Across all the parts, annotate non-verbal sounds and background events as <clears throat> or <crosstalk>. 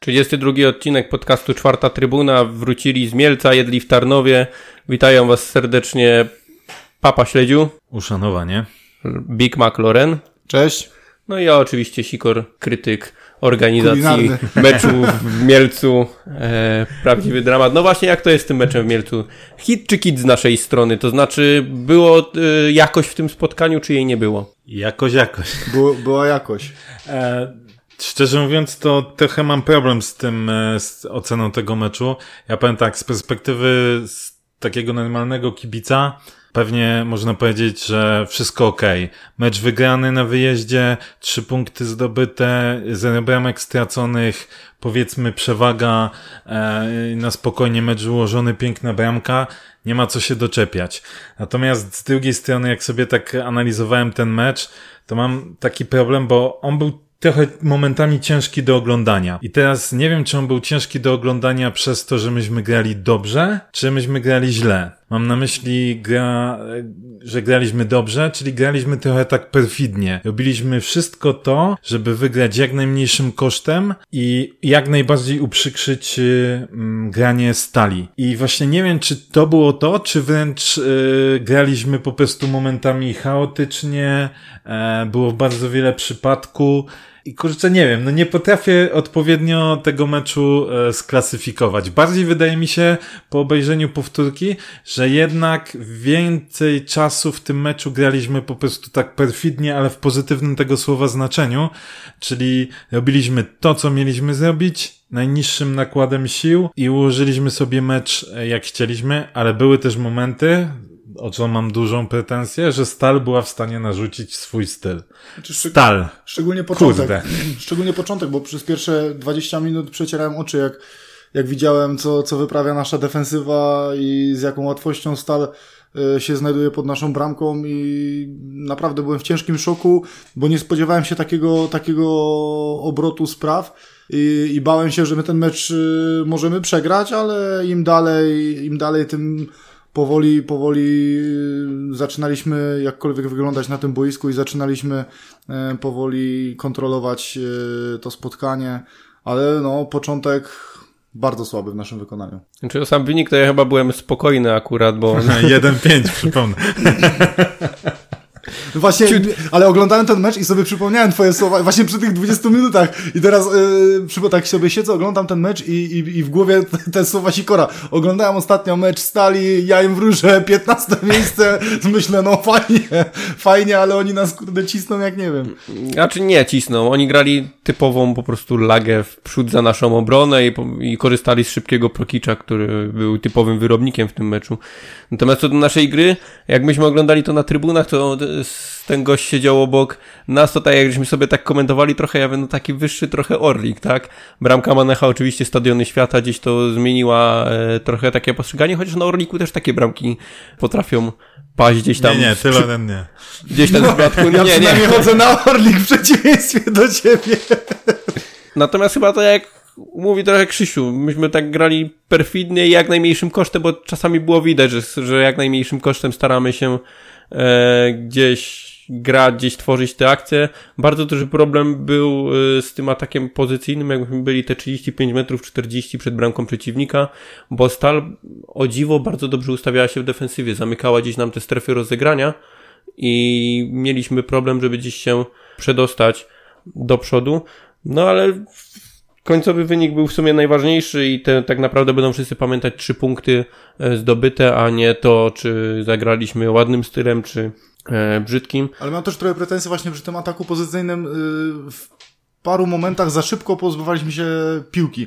Trzydziesty drugi odcinek podcastu Czwarta Trybuna. Wrócili z Mielca, jedli w Tarnowie. Witają Was serdecznie Papa Śledziu, Uszanowanie. Big Mac Loren. Cześć. No i ja oczywiście Sikor, krytyk organizacji Kulinarny. <laughs> meczu w Mielcu. E, prawdziwy dramat. No właśnie, jak to jest z tym meczem w Mielcu? Hit czy kit z naszej strony? To znaczy, było e, jakoś w tym spotkaniu, czy jej nie było? Jakoś, jakoś. Było, była jakoś. E, szczerze mówiąc, to trochę mam problem z tym, e, z oceną tego meczu. Ja powiem tak, z perspektywy z takiego normalnego kibica, pewnie można powiedzieć, że wszystko ok. Mecz wygrany na wyjeździe, trzy punkty zdobyte, zero bramek straconych, powiedzmy przewaga, e, na spokojnie mecz ułożony, piękna bramka, nie ma co się doczepiać. Natomiast z drugiej strony, jak sobie tak analizowałem ten mecz, to mam taki problem, bo on był trochę momentami ciężki do oglądania. I teraz nie wiem, czy on był ciężki do oglądania przez to, że myśmy grali dobrze, czy myśmy grali źle. Mam na myśli gra, że graliśmy dobrze, czyli graliśmy trochę tak perfidnie. Robiliśmy wszystko to, żeby wygrać jak najmniejszym kosztem i jak najbardziej uprzykrzyć y, mm, granie stali. I właśnie nie wiem, czy to było to, czy wręcz y, graliśmy po prostu momentami chaotycznie, e, było bardzo wiele przypadku. I kurczę, nie wiem, no nie potrafię odpowiednio tego meczu e, sklasyfikować. Bardziej wydaje mi się po obejrzeniu powtórki, że jednak więcej czasu w tym meczu graliśmy po prostu tak perfidnie, ale w pozytywnym tego słowa znaczeniu, czyli robiliśmy to, co mieliśmy zrobić, najniższym nakładem sił i ułożyliśmy sobie mecz e, jak chcieliśmy, ale były też momenty, o co mam dużą pretensję, że Stal była w stanie narzucić swój styl. Znaczy, Stal. Szczególnie początek. Kurde. <clears throat> Szczególnie początek, bo przez pierwsze 20 minut przecierałem oczy, jak, jak widziałem, co, co wyprawia nasza defensywa i z jaką łatwością Stal y, się znajduje pod naszą bramką i naprawdę byłem w ciężkim szoku, bo nie spodziewałem się takiego, takiego obrotu spraw i, i bałem się, że my ten mecz y, możemy przegrać, ale im dalej, im dalej, tym powoli, powoli y, zaczynaliśmy jakkolwiek wyglądać na tym boisku i zaczynaliśmy e, powoli kontrolować e, to spotkanie, ale no, początek bardzo słaby w naszym wykonaniu. Znaczy, sam wynik to ja chyba byłem spokojny akurat, bo <laughs> 1-5, przypomnę. <laughs> Właśnie, ale oglądałem ten mecz i sobie przypomniałem twoje słowa właśnie przy tych 20 minutach i teraz yy, tak sobie siedzę, oglądam ten mecz i, i, i w głowie te, te słowa Sikora. Oglądałem ostatnio mecz Stali, ja im wróżę 15 miejsce, <laughs> myślę, no fajnie, fajnie, ale oni nas kurde cisną jak nie wiem. Znaczy nie cisną. Oni grali typową po prostu lagę w przód za naszą obronę i, i korzystali z szybkiego Prokicza, który był typowym wyrobnikiem w tym meczu. Natomiast co do naszej gry, jak myśmy oglądali to na trybunach, to ten gość siedział obok nas, to tak jak żeśmy sobie tak komentowali trochę, ja wiem, no taki wyższy trochę Orlik, tak? Bramka Manecha oczywiście Stadiony Świata gdzieś to zmieniła e, trochę takie postrzeganie, chociaż na Orliku też takie bramki potrafią paść gdzieś tam. Nie, nie, tyle ode mnie. Gdzieś tam w przypadku. Ja Nie, nie. chodzę na Orlik w przeciwieństwie do ciebie. Natomiast chyba to jak mówi trochę Krzysiu, myśmy tak grali perfidnie i jak najmniejszym kosztem, bo czasami było widać, że, że jak najmniejszym kosztem staramy się e, gdzieś grać, gdzieś tworzyć te akcje. Bardzo duży problem był e, z tym atakiem pozycyjnym, jakbyśmy byli te 35 metrów 40 przed bramką przeciwnika, bo Stal o dziwo bardzo dobrze ustawiała się w defensywie, zamykała gdzieś nam te strefy rozegrania i mieliśmy problem, żeby gdzieś się przedostać do przodu. No ale końcowy wynik był w sumie najważniejszy i te, tak naprawdę będą wszyscy pamiętać trzy punkty e, zdobyte, a nie to, czy zagraliśmy ładnym stylem, czy e, brzydkim. Ale mam też trochę pretensje właśnie przy tym ataku pozycyjnym. yy, W paru momentach za szybko pozbywaliśmy się piłki.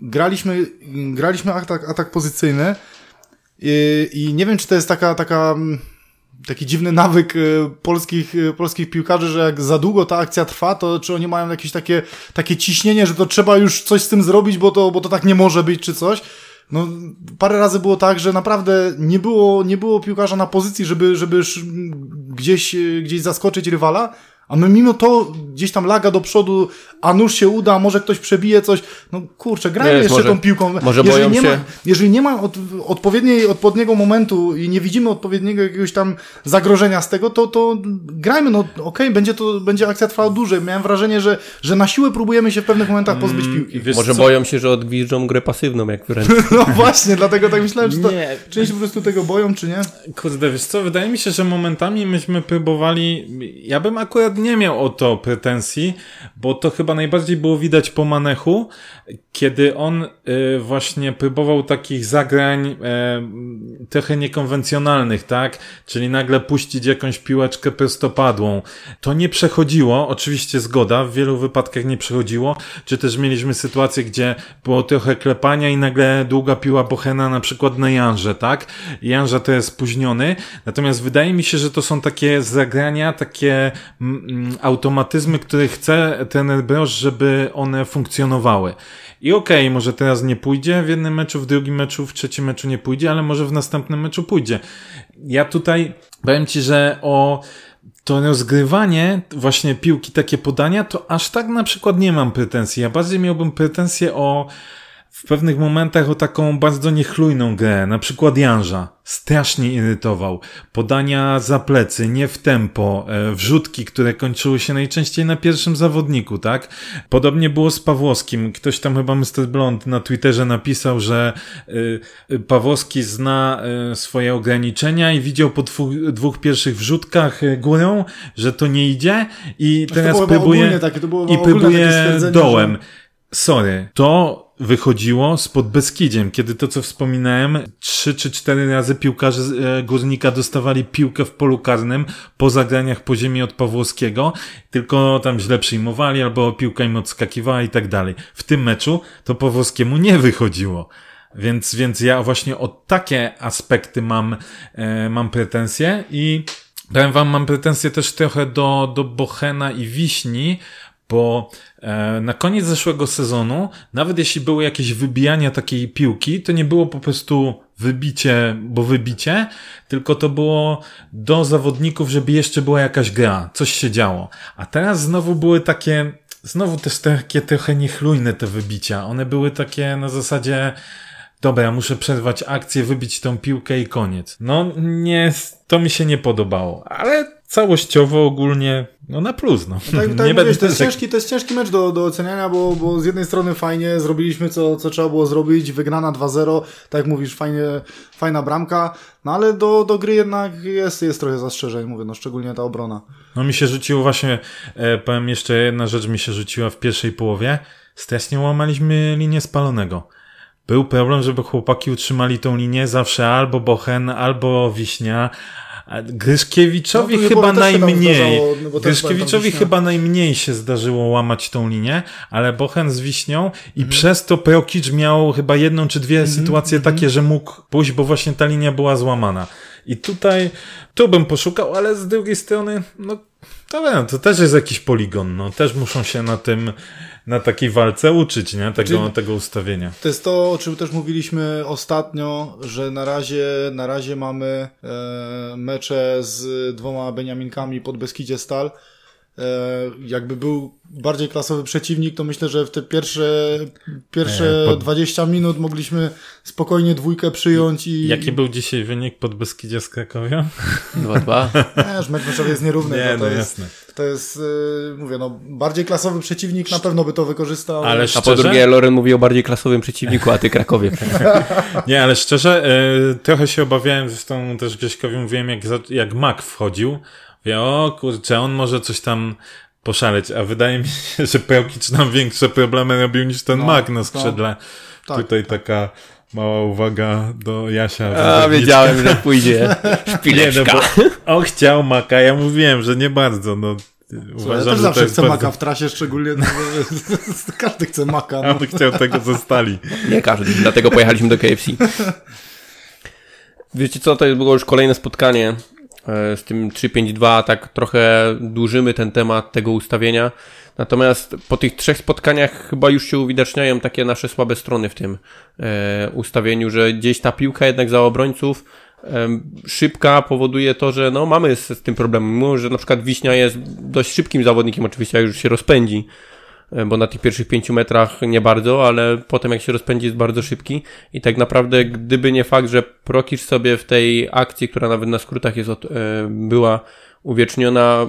Graliśmy, graliśmy atak, atak pozycyjny i, i nie wiem, czy to jest taka, taka, mm, taki dziwny nawyk y, polskich, y, polskich piłkarzy, że jak za długo ta akcja trwa, to czy oni mają jakieś takie, takie ciśnienie, że to trzeba już coś z tym zrobić, bo to, bo to tak nie może być, czy coś. No, parę razy było tak, że naprawdę nie było, nie było piłkarza na pozycji, żeby, żeby gdzieś, y, gdzieś zaskoczyć rywala, A my mimo to gdzieś tam laga do przodu, a nóż się uda, może ktoś przebije coś. No kurczę, grajmy jeszcze może- tą piłką. może jeżeli boją nie się- Ma, jeżeli nie ma od, odpowiedniej, odpowiedniego momentu i nie widzimy odpowiedniego jakiegoś tam zagrożenia z tego, to, to grajmy, no okej, będzie to, będzie akcja trwała dłużej. Miałem wrażenie, że, że na siłę próbujemy się w pewnych momentach pozbyć piłki. Wiesz Może co? boją się, że odgwiżdżą grę pasywną, jak wręcz. <laughs> No właśnie, dlatego tak myślałem, czy to, Nie. się po prostu tego boją, czy nie? Kurde, wiesz co, wydaje mi się, że momentami myśmy próbowali, ja bym akurat nie miał o to pretensji, bo to chyba najbardziej było widać po Manechu, kiedy on y, właśnie próbował takich zagrań y, trochę niekonwencjonalnych, tak? Czyli nagle puścić jakąś piłeczkę prostopadłą. To nie przechodziło, oczywiście zgoda, w wielu wypadkach nie przechodziło, czy też mieliśmy sytuację, gdzie było trochę klepania i nagle długa piła Bochena na przykład na Janże, tak? Janża to jest spóźniony, natomiast wydaje mi się, że to są takie zagrania, takie mm, automatyzmy, które chce trener Broż, żeby one funkcjonowały. I okej, może teraz nie pójdzie w jednym meczu, w drugim meczu, w trzecim meczu nie pójdzie, ale może w następnym meczu pójdzie. Ja tutaj powiem Ci, że o to rozgrywanie właśnie piłki, takie podania, to aż tak na przykład nie mam pretensji. Ja bardziej miałbym pretensje o w pewnych momentach o taką bardzo niechlujną grę, na przykład Janża. Strasznie irytował. Podania za plecy, nie w tempo, e, wrzutki, które kończyły się najczęściej na pierwszym zawodniku, tak? Podobnie było z Pawłowskim. Ktoś tam chyba Mr. Blond na Twitterze napisał, że y, Pawłowski zna y, swoje ograniczenia i widział po dwóch, pierwszych wrzutkach górą, że to nie idzie i to teraz próbuje takie- i próbuje dołem. że- Sorry, to wychodziło spod Beskidziem, kiedy to, co wspominałem, trzy czy cztery razy piłkarze e, Górnika dostawali piłkę w polu karnym po zagraniach po ziemi od Pawłowskiego, tylko tam źle przyjmowali, albo piłka im odskakiwała i tak dalej. W tym meczu to Pawłowskiemu nie wychodziło. Więc, więc ja właśnie o takie aspekty mam, e, mam pretensje i powiem wam, mam pretensje też trochę do, do Bochena i Wiśni, bo e, na koniec zeszłego sezonu, nawet jeśli były jakieś wybijania takiej piłki, to nie było po prostu wybicie, bo wybicie, tylko to było do zawodników, żeby jeszcze była jakaś gra, coś się działo. A teraz znowu były takie, znowu też takie trochę niechlujne te wybicia. One były takie na zasadzie, dobra, muszę przerwać akcję, wybić tą piłkę i koniec. No nie, to mi się nie podobało, ale całościowo ogólnie, no na plus, no. Tak, tak <laughs> nie będę to jest, ciężki, to jest ciężki mecz do, do oceniania, bo, bo z jednej strony fajnie, zrobiliśmy co, co trzeba było zrobić, wygrana 2-0, tak jak mówisz, fajnie, fajna bramka, no ale do, do gry jednak jest, jest trochę zastrzeżeń, mówię, no szczególnie ta obrona. No mi się rzuciło właśnie, e, powiem jeszcze jedna rzecz mi się rzuciła w pierwszej połowie. Strasznie łamaliśmy linię spalonego. Był problem, żeby chłopaki utrzymali tą linię zawsze albo Bochen, albo Wiśnia. Gryszkiewiczowi No, chyba najmniej. zdarzało, no Gryszkiewiczowi chyba najmniej się zdarzyło łamać tą linię, ale Bochen z Wiśnią i Mhm. przez to Prokicz miał chyba jedną czy dwie sytuacje takie, że mógł pójść, bo właśnie ta linia była złamana. I tutaj, tu bym poszukał, ale z drugiej strony, no, to, wiem, to też jest jakiś poligon, no, też muszą się na tym, na takiej walce uczyć, nie, tego, Czyli- tego ustawienia. To jest to, o czym też mówiliśmy ostatnio, że na razie, na razie mamy e, mecze z dwoma Beniaminkami pod Beskidzie Stal. E, jakby był bardziej klasowy przeciwnik, to myślę, że w te pierwsze, pierwsze E, pod- 20 minut mogliśmy spokojnie dwójkę przyjąć i... Jaki był dzisiaj wynik pod Beskidzie z Krakowia? 2-2. Wiesz, <laughs> mecz meczowy jest nierówny. Nie, to, to no jest, jasne. to jest, e, mówię, no, bardziej klasowy przeciwnik na pewno by to wykorzystał. Ale A szczerze, po drugie, Loren mówi o bardziej klasowym przeciwniku, a ty Krakowie. <laughs> Nie, ale szczerze, e, trochę się obawiałem, zresztą też Grześkowi mówiłem, jak, jak Mac wchodził. Mówię, o kurczę, on może coś tam poszaleć, a wydaje mi się, <laughs> że Pełkicz nam większe problemy robił niż ten No, Mac na no. skrzydle. Tak, Tutaj taka mała uwaga do Jasia. A, wiedziałem, że <laughs> pójdzie. Nie, no Szpileczka. bo on chciał Maka, ja mówiłem, że nie bardzo, no. Słuchaj, ja Uważam, też że zawsze chcę bardzo... maka w trasie, szczególnie no, <laughs> każdy chce maka. A No. on chciał tego ze stali. Nie każdy, dlatego pojechaliśmy do KFC. Wiecie co, to było już kolejne spotkanie z tym 3-5-2, tak trochę dłużymy ten temat tego ustawienia. Natomiast po tych trzech spotkaniach chyba już się uwidaczniają takie nasze słabe strony w tym e, ustawieniu, że gdzieś ta piłka jednak za obrońców szybka powoduje to, że no mamy z, z tym problem. Mimo, że na przykład Wiśnia jest dość szybkim zawodnikiem, oczywiście jak już się rozpędzi, bo na tych pierwszych pięciu metrach nie bardzo, ale potem jak się rozpędzi jest bardzo szybki i tak naprawdę gdyby nie fakt, że Prokicz sobie w tej akcji, która nawet na skrótach jest od, była uwieczniona,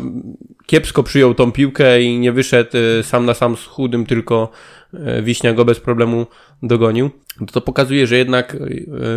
kiepsko przyjął tą piłkę i nie wyszedł sam na sam z chudym, tylko Wiśnia go bez problemu dogonił. To pokazuje, że jednak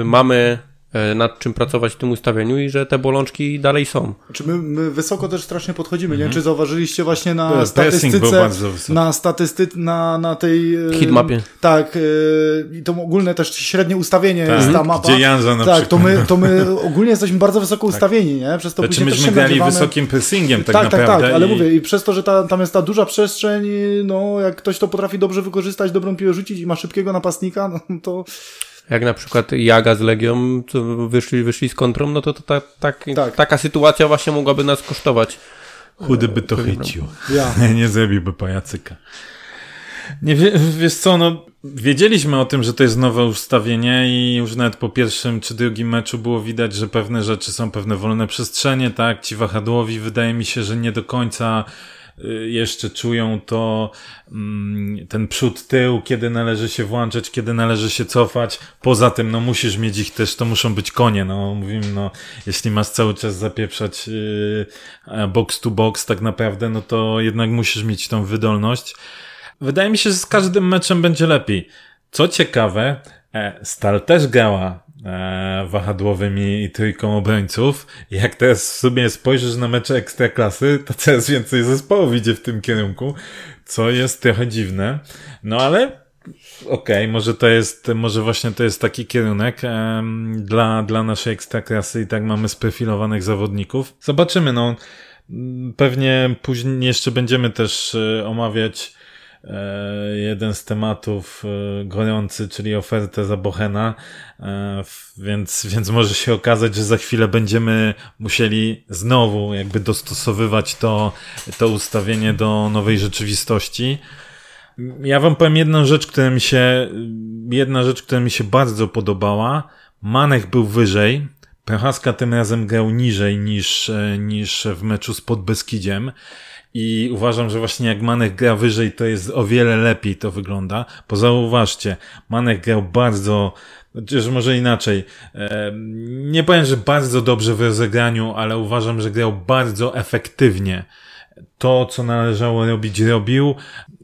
mamy E, nad czym pracować w tym ustawieniu i że te bolączki dalej są. Czy my, my wysoko też strasznie podchodzimy, nie? Czy zauważyliście właśnie na statystyce, na statystyce, na, na tej... E, Hitmapie. Tak, e, i to ogólne też średnie ustawienie tak. jest ta mapa. Gdzie Janza na Tak, przykład. to my, to <laughs> my ogólnie jesteśmy bardzo wysoko tak. ustawieni, nie? Przez to znaczy później myśmy grali nagrywamy... wysokim pressingiem tak, tak naprawdę. Tak, tak, ale i... mówię, i przez to, że ta, tam jest ta duża przestrzeń, no jak ktoś to potrafi dobrze wykorzystać, dobrą piłę rzucić i ma szybkiego napastnika, no to jak na przykład Jaga z Legią wyszli, wyszli z kontrą, no to, to ta, tak, tak. taka sytuacja właśnie mogłaby nas kosztować. Chudy by to chycił. Ja. <laughs> Nie zrobiłby pajacyka. Nie wie, wiesz co, no wiedzieliśmy o tym, że to jest nowe ustawienie i już nawet po pierwszym czy drugim meczu było widać, że pewne rzeczy są pewne wolne przestrzenie, tak? Ci wahadłowi wydaje mi się, że nie do końca jeszcze czują to mm, ten przód tył, kiedy należy się włączać, kiedy należy się cofać. Poza tym, no musisz mieć ich też, to muszą być konie, no mówimy, no jeśli masz cały czas zapieprzać yy, box to box tak naprawdę, no to jednak musisz mieć tą wydolność. Wydaje mi się, że z każdym meczem będzie lepiej. Co ciekawe, e, Stal też grała wahadłowymi i trójką obrońców. Jak teraz sobie spojrzysz na mecze ekstraklasy, to coraz więcej zespołów idzie w tym kierunku, co jest trochę dziwne. No ale Okej, okay, może to jest, może właśnie to jest taki kierunek um, dla, dla naszej ekstraklasy i tak mamy sprofilowanych zawodników. Zobaczymy, no. Pewnie później jeszcze będziemy też e, omawiać E, jeden z tematów e, gorący, czyli ofertę za Bochena, e, więc, więc może się okazać, że za chwilę będziemy musieli znowu jakby dostosowywać to, to ustawienie do nowej rzeczywistości. Ja wam powiem jedną rzecz, która mi się, jedna rzecz, która mi się bardzo podobała. Manech był wyżej, Prochaska tym razem grał niżej niż, niż w meczu z Podbeskidziem. I uważam, że właśnie jak Manek gra wyżej, to jest o wiele lepiej to wygląda. Bo zauważcie, Manek grał bardzo, chociaż może inaczej. Nie powiem, że bardzo dobrze w rozegraniu, ale uważam, że grał bardzo efektywnie. To, co należało robić, robił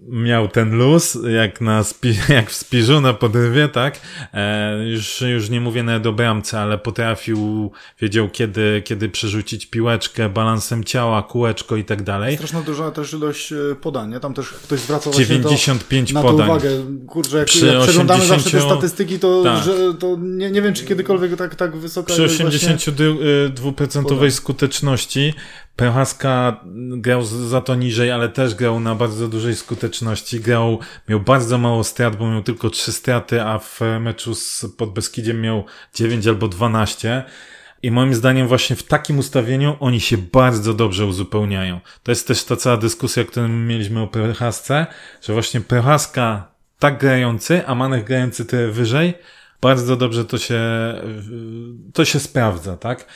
miał ten luz, jak, na spi, <laughs> jak w spiżu na podrywie, tak? E, już, już nie mówię nawet o bramce, ale potrafił, wiedział kiedy, kiedy przerzucić piłeczkę, balansem ciała, kółeczko i tak dalej. Straszna duża też ilość e, podań, nie? Tam też ktoś zwracał 95 to, podań. na to uwagę. Kurczę, jak, Przy jak przeglądamy 80... zawsze te statystyki, to, tak. że, to nie, nie wiem, czy kiedykolwiek tak, tak wysoka Przy 82% właśnie... skuteczności Prochaska grał za to niżej, ale też grał na bardzo dużej skuteczności. Grał, miał bardzo mało strat, bo miał tylko 3 straty, a w meczu z Podbeskidziem miał 9 albo 12. I moim zdaniem właśnie w takim ustawieniu oni się bardzo dobrze uzupełniają. To jest też ta cała dyskusja, którą mieliśmy o Prochasce, że właśnie Prochaska tak grający, a Manech grający tyle wyżej, bardzo dobrze to się, to się sprawdza, tak?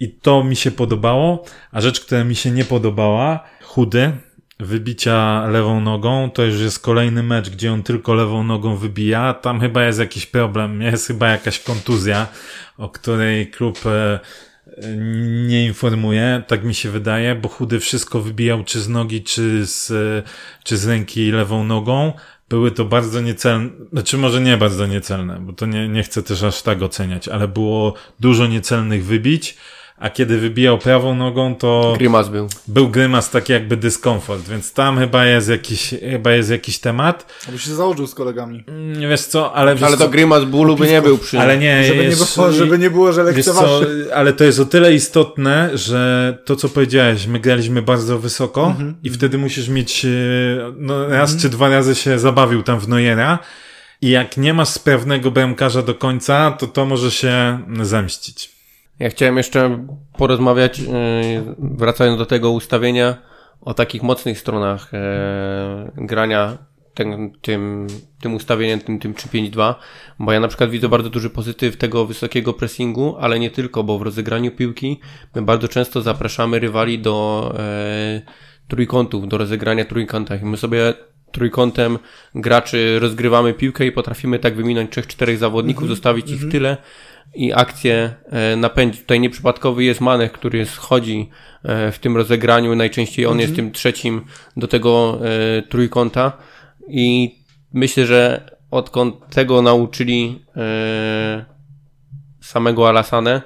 I to mi się podobało, a rzecz, która mi się nie podobała, chudy, wybicia lewą nogą, to już jest kolejny mecz, gdzie on tylko lewą nogą wybija. Tam chyba jest jakiś problem, jest chyba jakaś kontuzja, o której klub e, nie informuje, tak mi się wydaje, bo chudy wszystko wybijał czy z nogi, czy z, czy z ręki lewą nogą były to bardzo niecelne, znaczy może nie bardzo niecelne, bo to nie, nie chcę też aż tak oceniać, ale było dużo niecelnych wybić, a kiedy wybijał prawą nogą, to... Grymas był. Był grymas taki jakby dyskomfort, więc tam chyba jest jakiś, chyba jest jakiś temat. Abyś się założył z kolegami. Nie mm, wiesz co, ale... Wiesz ale to co, grymas bólu by nie był przy... Ale nie, żeby, jest, nie było, żeby nie było, że lekceważy. ale to jest o tyle istotne, że to co powiedziałeś, my graliśmy bardzo wysoko -hmm. i wtedy musisz mieć, e, no raz -hmm. czy dwa razy się zabawił tam w Nojera i jak nie masz sprawnego bramkarza do końca, to to może się zemścić. Ja chciałem jeszcze porozmawiać, e, wracając do tego ustawienia, o takich mocnych stronach e, grania ten, tym, tym ustawieniem, tym, tym 3-5-2, bo ja na przykład widzę bardzo duży pozytyw tego wysokiego pressingu, ale nie tylko, bo w rozegraniu piłki my bardzo często zapraszamy rywali do e, trójkątów, do rozegrania trójkątach my sobie trójkątem graczy rozgrywamy piłkę i potrafimy tak wyminąć trzech, czterech zawodników, mm -hmm, zostawić mm -hmm. ich mhm. tyle i akcję e, napędzić. Tutaj nieprzypadkowy jest Manech, który schodzi e, w tym rozegraniu, najczęściej on jest mhm. tym trzecim do tego e, trójkąta i myślę, że odkąd tego nauczyli samego Alasane,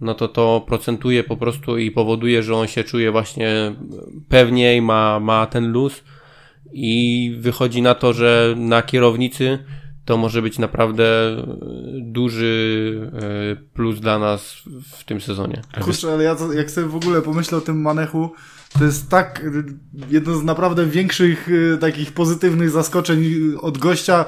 no to to procentuje po prostu i powoduje, że on się czuje właśnie pewniej, ma, ma ten luz i wychodzi na to, że na kierownicy to może być naprawdę e, duży e, plus dla nas w tym sezonie. Kurczę, ale ja jak sobie w ogóle pomyślę o tym Manechu, to jest tak jedno z naprawdę większych e, takich pozytywnych zaskoczeń od gościa,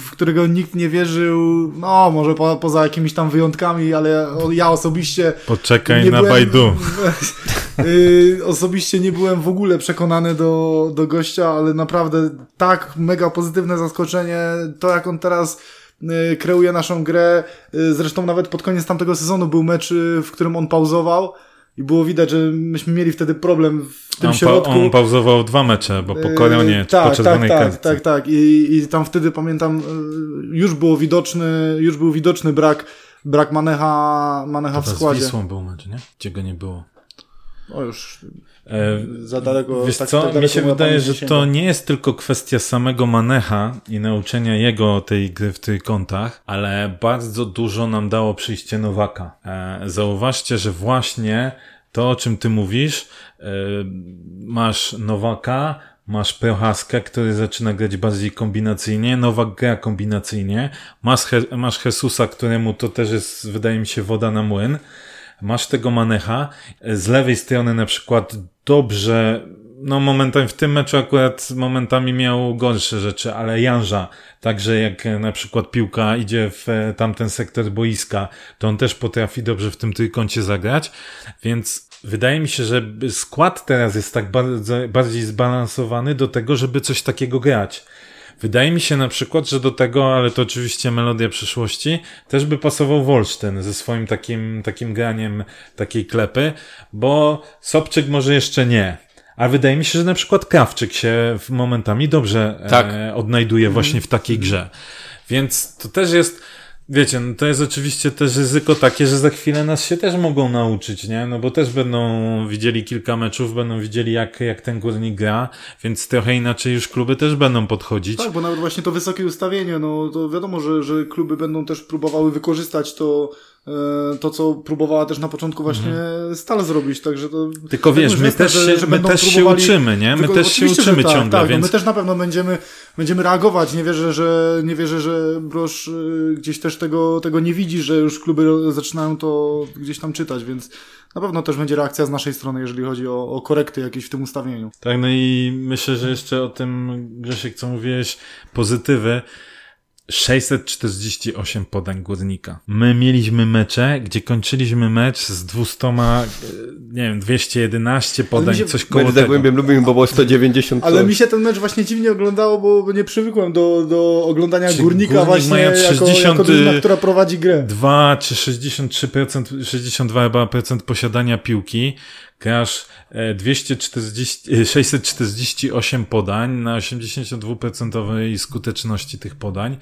w którego nikt nie wierzył, no może po, poza jakimiś tam wyjątkami, ale ja osobiście... Poczekaj na byłem, Baidu. <laughs> Y, osobiście nie byłem w ogóle przekonany do, do gościa, ale naprawdę tak mega pozytywne zaskoczenie, to jak on teraz y, kreuje naszą grę, y, zresztą nawet pod koniec tamtego sezonu był mecz, w którym on pauzował, i było widać, że myśmy mieli wtedy problem w tym on środku. Pa, on pauzował dwa mecze, bo po Koronie yy, tak, po czerwonej tak, kartce. Tak, tak, tak. I, I tam wtedy pamiętam, już było widoczny, już był widoczny brak, brak Manecha, Manecha w składzie. Z Wisłą był mecz, nie? Gdzie go nie było. O już e, za daleko. Wiesz tak, co, tak mi się wydaje, że to nie jest tylko kwestia samego Manecha i nauczenia jego tej gry w tych kątach, ale bardzo dużo nam dało przyjście Nowaka. E, zauważcie, że właśnie to, o czym ty mówisz, e, masz Nowaka, Masz Prochaskę, który zaczyna grać bardziej kombinacyjnie, Nowak gra kombinacyjnie, masz, He masz Jesusa, któremu to też jest, wydaje mi się, woda na młyn masz tego manecha, z lewej strony na przykład dobrze, no momentami w tym meczu akurat momentami miał gorsze rzeczy, ale Janża, także jak na przykład piłka idzie w e, tamten sektor boiska, to on też potrafi dobrze w tym trójkącie zagrać, więc wydaje mi się, że skład teraz jest tak bardzo, bardziej zbalansowany do tego, żeby coś takiego grać. Wydaje mi się na przykład, że do tego, ale to oczywiście melodia przyszłości, też by pasował Wolsztyn ze swoim takim, takim graniem takiej klepy, bo Sobczyk może jeszcze nie. A wydaje mi się, że na przykład Krawczyk się momentami dobrze tak. e, odnajduje właśnie w takiej grze. Więc to też jest, Wiecie, no to jest oczywiście też ryzyko takie, że za chwilę nas się też mogą nauczyć, nie? No bo też będą widzieli kilka meczów, będą widzieli jak, jak ten górnik gra, więc trochę inaczej już kluby też będą podchodzić. Tak, bo nawet właśnie to wysokie ustawienie, no to wiadomo, że, że kluby będą też próbowały wykorzystać to to, co próbowała też na początku właśnie mhm. Stal zrobić, także to... Tylko wiesz, my też, się, że my też się uczymy, nie? My też się uczymy tak, ciągle, tak, więc... No my też na pewno będziemy, będziemy reagować. Nie wierzę, że, nie wierzę, że Brosz y, gdzieś też tego, tego nie widzi, że już kluby zaczynają to gdzieś tam czytać, więc na pewno też będzie reakcja z naszej strony, jeżeli chodzi o, o korekty jakieś w tym ustawieniu. Tak, no i myślę, że jeszcze o tym, Grzesiek, co mówiłeś, pozytywy, 648 podań górnika. My mieliśmy mecze, gdzie kończyliśmy mecz z 200, e, nie wiem, 211 podań, się, coś koło tego. Zagłębiem lubimy, bo było 190. Ale mi się ten mecz właśnie dziwnie oglądało, bo nie przywykłem do, do oglądania Czy górnika górnik właśnie jako, 60, jako drużyna, która prowadzi grę. 2 czy 63%, 62 chyba procent posiadania piłki grasz 240, 648 podań na 82% skuteczności tych podań.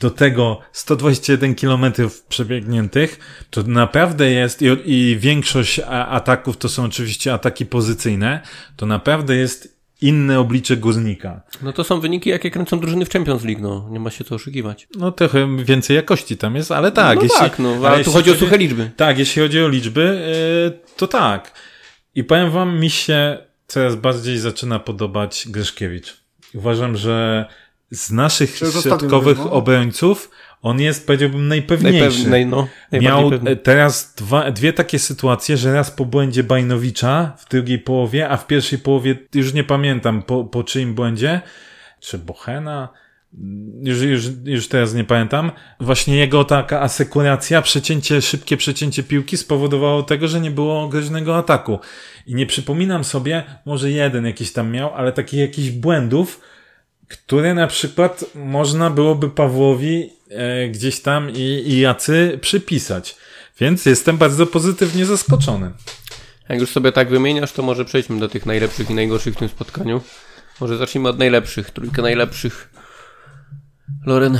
Do tego 121 km przebiegniętych, to naprawdę jest, i, i większość ataków to są oczywiście ataki pozycyjne, to naprawdę jest inne oblicze górnika. No to są wyniki, jakie kręcą drużyny w Champions League, no. Nie ma się co oszukiwać. No trochę więcej jakości tam jest, ale tak. No jeśli, tak, no, ale, tu chodzi o suche liczby. Tak, jeśli chodzi o liczby, yy, to tak. I powiem wam, mi się coraz bardziej zaczyna podobać Gryszkiewicz. Uważam, że z naszych środkowych no. obrońców on jest, powiedziałbym, najpewniejszy. Najpew, no, Miał pewny. teraz dwa, dwie takie sytuacje, że raz po błędzie Bajnowicza w drugiej połowie, a w pierwszej połowie, już nie pamiętam po, po czyim błędzie, czy Bochena, już, już, już teraz nie pamiętam, właśnie jego taka asekuracja, przecięcie, szybkie przecięcie piłki spowodowało tego, że nie było groźnego ataku. I nie przypominam sobie, może jeden jakiś tam miał, ale takich jakichś błędów, które na przykład można byłoby Pawłowi e, gdzieś tam i, i Jacy przypisać. Więc jestem bardzo pozytywnie zaskoczony. Jak już sobie tak wymieniasz, to może przejdźmy do tych najlepszych i najgorszych w tym spotkaniu. Może zacznijmy od najlepszych, trójkę najlepszych. Loren.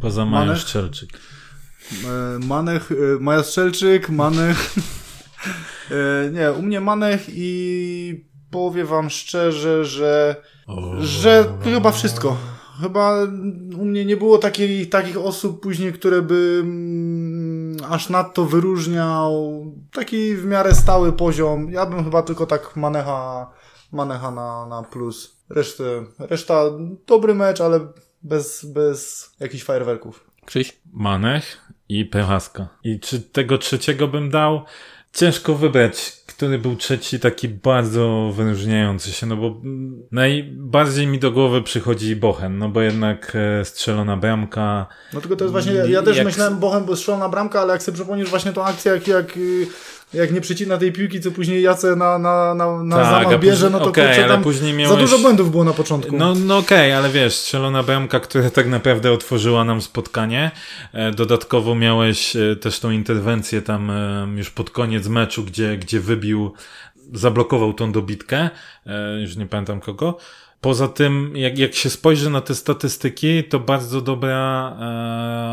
Poza Mają Szczelczyk. E, Manech, e, Maja Strzelczyk, Manech. <laughs> E, nie, u mnie Manech i powiem wam szczerze, że, że chyba wszystko. Chyba u mnie nie było takich, takich osób później, które by mm, aż nadto wyróżniał. Taki w miarę stały poziom. Ja bym chyba tylko tak Manecha, Manecha na, na plus. Resztę, reszta dobry mecz, ale bez, bez jakichś fajerwerków. Krzyś? Manech i Pechaska. I czy tego trzeciego bym dał? Ciężko wybrać, który był trzeci taki bardzo wyróżniający się, no bo najbardziej mi do głowy przychodzi Bochen, no bo jednak e, strzelona bramka. No tylko to jest właśnie, ja też jak... myślałem Bochen, bo strzelona bramka, ale jak sobie przypomnisz właśnie tą akcję, jak, jak y, jak nie przecina tej piłki, co później Jace na, na, na, na tak, zamach bierze, no to okay, kurczę, tam później miałeś... za dużo błędów było na początku. No, no okej, okay, ale wiesz, strzelona bramka, która tak naprawdę otworzyła nam spotkanie. E, dodatkowo miałeś e, też tą interwencję tam e, już pod koniec meczu, gdzie, gdzie wybił, zablokował tą dobitkę, już nie pamiętam kogo. Poza tym, jak, jak się spojrzy na te statystyki, to bardzo dobra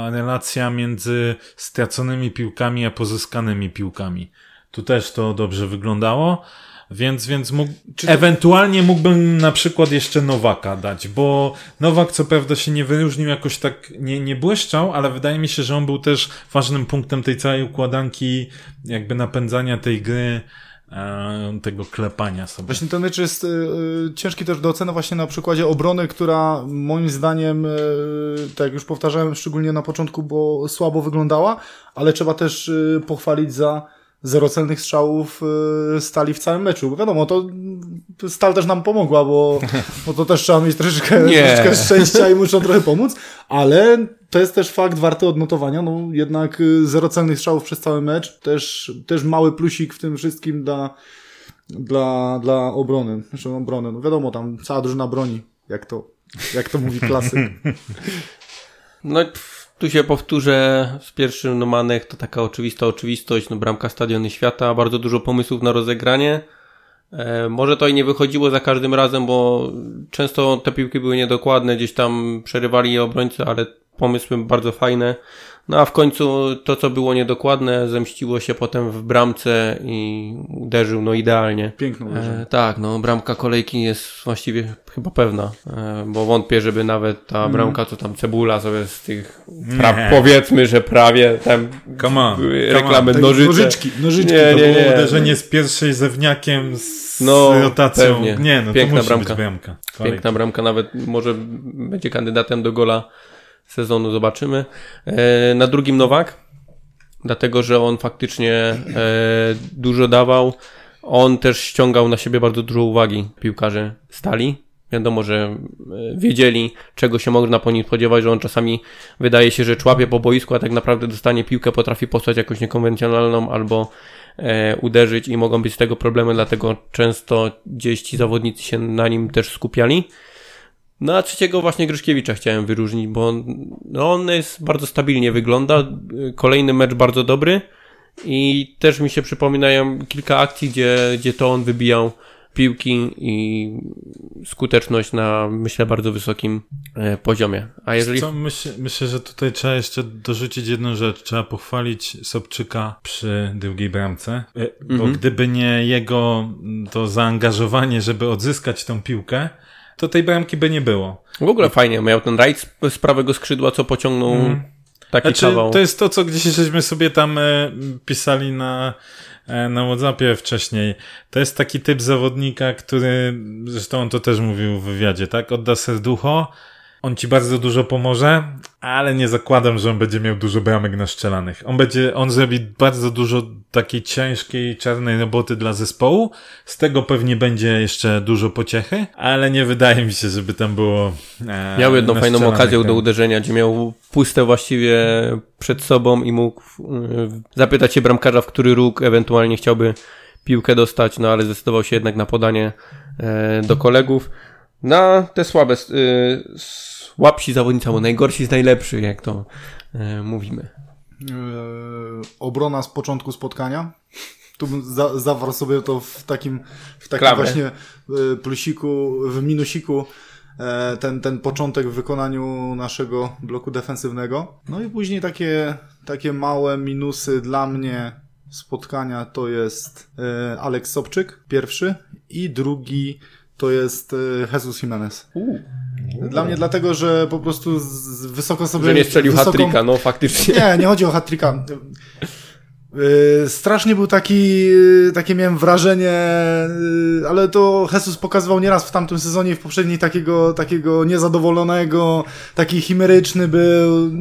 e, relacja między straconymi piłkami a pozyskanymi piłkami. Tu też to dobrze wyglądało. Więc, więc mógł, to... ewentualnie mógłbym na przykład jeszcze Nowaka dać, bo Nowak co prawda się nie wyróżnił jakoś tak, nie, nie błyszczał, ale wydaje mi się, że on był też ważnym punktem tej całej układanki, jakby napędzania tej gry tego klepania sobie. Właśnie ten mecz jest y, ciężki też do oceny właśnie na przykładzie obrony, która moim zdaniem, y, tak jak już powtarzałem, szczególnie na początku, bo słabo wyglądała, ale trzeba też y, pochwalić za zero celnych strzałów stali w całym meczu. Bo wiadomo, to stal też nam pomogła, bo, bo to też trzeba mieć troszeczkę, <laughs> troszeczkę szczęścia i muszą trochę pomóc, ale to jest też fakt warty odnotowania. No jednak y, zero celnych strzałów przez cały mecz. Też, też mały plusik w tym wszystkim dla, dla, dla obrony. Znaczy obrony. No wiadomo, tam cała drużyna broni, jak to, jak to mówi klasyk. <laughs> No tu się powtórzę z pierwszym Nomanek, to taka oczywista oczywistość, no bramka Stadiony Świata, bardzo dużo pomysłów na rozegranie. E, może to i nie wychodziło za każdym razem, bo często te piłki były niedokładne, gdzieś tam przerywali je obrońcy, ale pomysły bardzo fajne. No a w końcu to, co było niedokładne, zemściło się potem w bramce i uderzył no idealnie. Piękno e, Tak, no bramka kolejki jest właściwie chyba pewna, e, bo wątpię, żeby nawet ta mhm. bramka, co tam cebula sobie z tych, pra- powiedzmy, że prawie tam come on, reklamy come on. nożyce. Nożyczki, nożyczki. Nie, nie, nie. uderzenie z pierwszej zewniakiem z no, rotacją. Pewnie. Nie, no Piękna to musi bramka. bramka. Piękna bramka, nawet może będzie kandydatem do gola sezonu zobaczymy. E, na drugim Nowak, dlatego że on faktycznie e, dużo dawał. On też ściągał na siebie bardzo dużo uwagi piłkarzy stali. Wiadomo, że e, wiedzieli, czego się można po nim spodziewać, że on czasami wydaje się, że człapie po boisku, a tak naprawdę dostanie piłkę, potrafi posłać jakąś niekonwencjonalną albo e, uderzyć i mogą być z tego problemy, dlatego często gdzieś ci zawodnicy się na nim też skupiali. No a trzeciego właśnie Gryszkiewicza chciałem wyróżnić, bo on, no on jest bardzo stabilnie wygląda. Kolejny mecz bardzo dobry i też mi się przypominają kilka akcji, gdzie, gdzie to on wybijał piłki i skuteczność na, myślę, bardzo wysokim e, poziomie. A jeżeli... Co, myślę, myślę, że tutaj trzeba jeszcze dorzucić jedną rzecz. Trzeba pochwalić Sobczyka przy drugiej bramce, e, bo mhm. gdyby nie jego to zaangażowanie, żeby odzyskać tą piłkę, to tej bramki by nie było. W ogóle fajnie, miał ten rajd z prawego skrzydła, co pociągnął mm. taki znaczy, kawał. To jest to, co gdzieś żeśmy sobie tam e, pisali na, e, na Whatsappie wcześniej. To jest taki typ zawodnika, który, zresztą on to też mówił w wywiadzie, tak? Odda serducho, on ci bardzo dużo pomoże, ale nie zakładam, że on będzie miał dużo bramek naszczelanych. On będzie, on zrobi bardzo dużo takiej ciężkiej, czarnej roboty dla zespołu. Z tego pewnie będzie jeszcze dużo pociechy, ale nie wydaje mi się, żeby tam było. E, miał jedną fajną okazję do uderzenia, gdzie miał puste właściwie przed sobą i mógł e, zapytać się bramkarza, w który róg ewentualnie chciałby piłkę dostać, no ale zdecydował się jednak na podanie e, do kolegów. Na te słabe, y, słabsi zawodnicy, albo najgorsi z najlepszych, jak to y, mówimy. Yy, obrona z początku spotkania. Tu bym za, zawarł sobie to w takim, w takim właśnie y, plusiku, w minusiku e, ten, ten początek w wykonaniu naszego bloku defensywnego. No i później takie, takie małe minusy dla mnie spotkania to jest e, Alex Sobczyk, pierwszy i drugi to jest e, Jesus Jimenez. Dla mnie dlatego, że po prostu z, wysoko sobie... Że nie strzelił wysoką- hat-tricka, no faktycznie. nie, nie chodzi o hat-tricka. Yy, Strasznie był taki, yy, takie miałem wrażenie, yy, ale to Jesus pokazywał nieraz w tamtym sezonie w poprzedniej takiego, takiego niezadowolonego, taki chimeryczny był.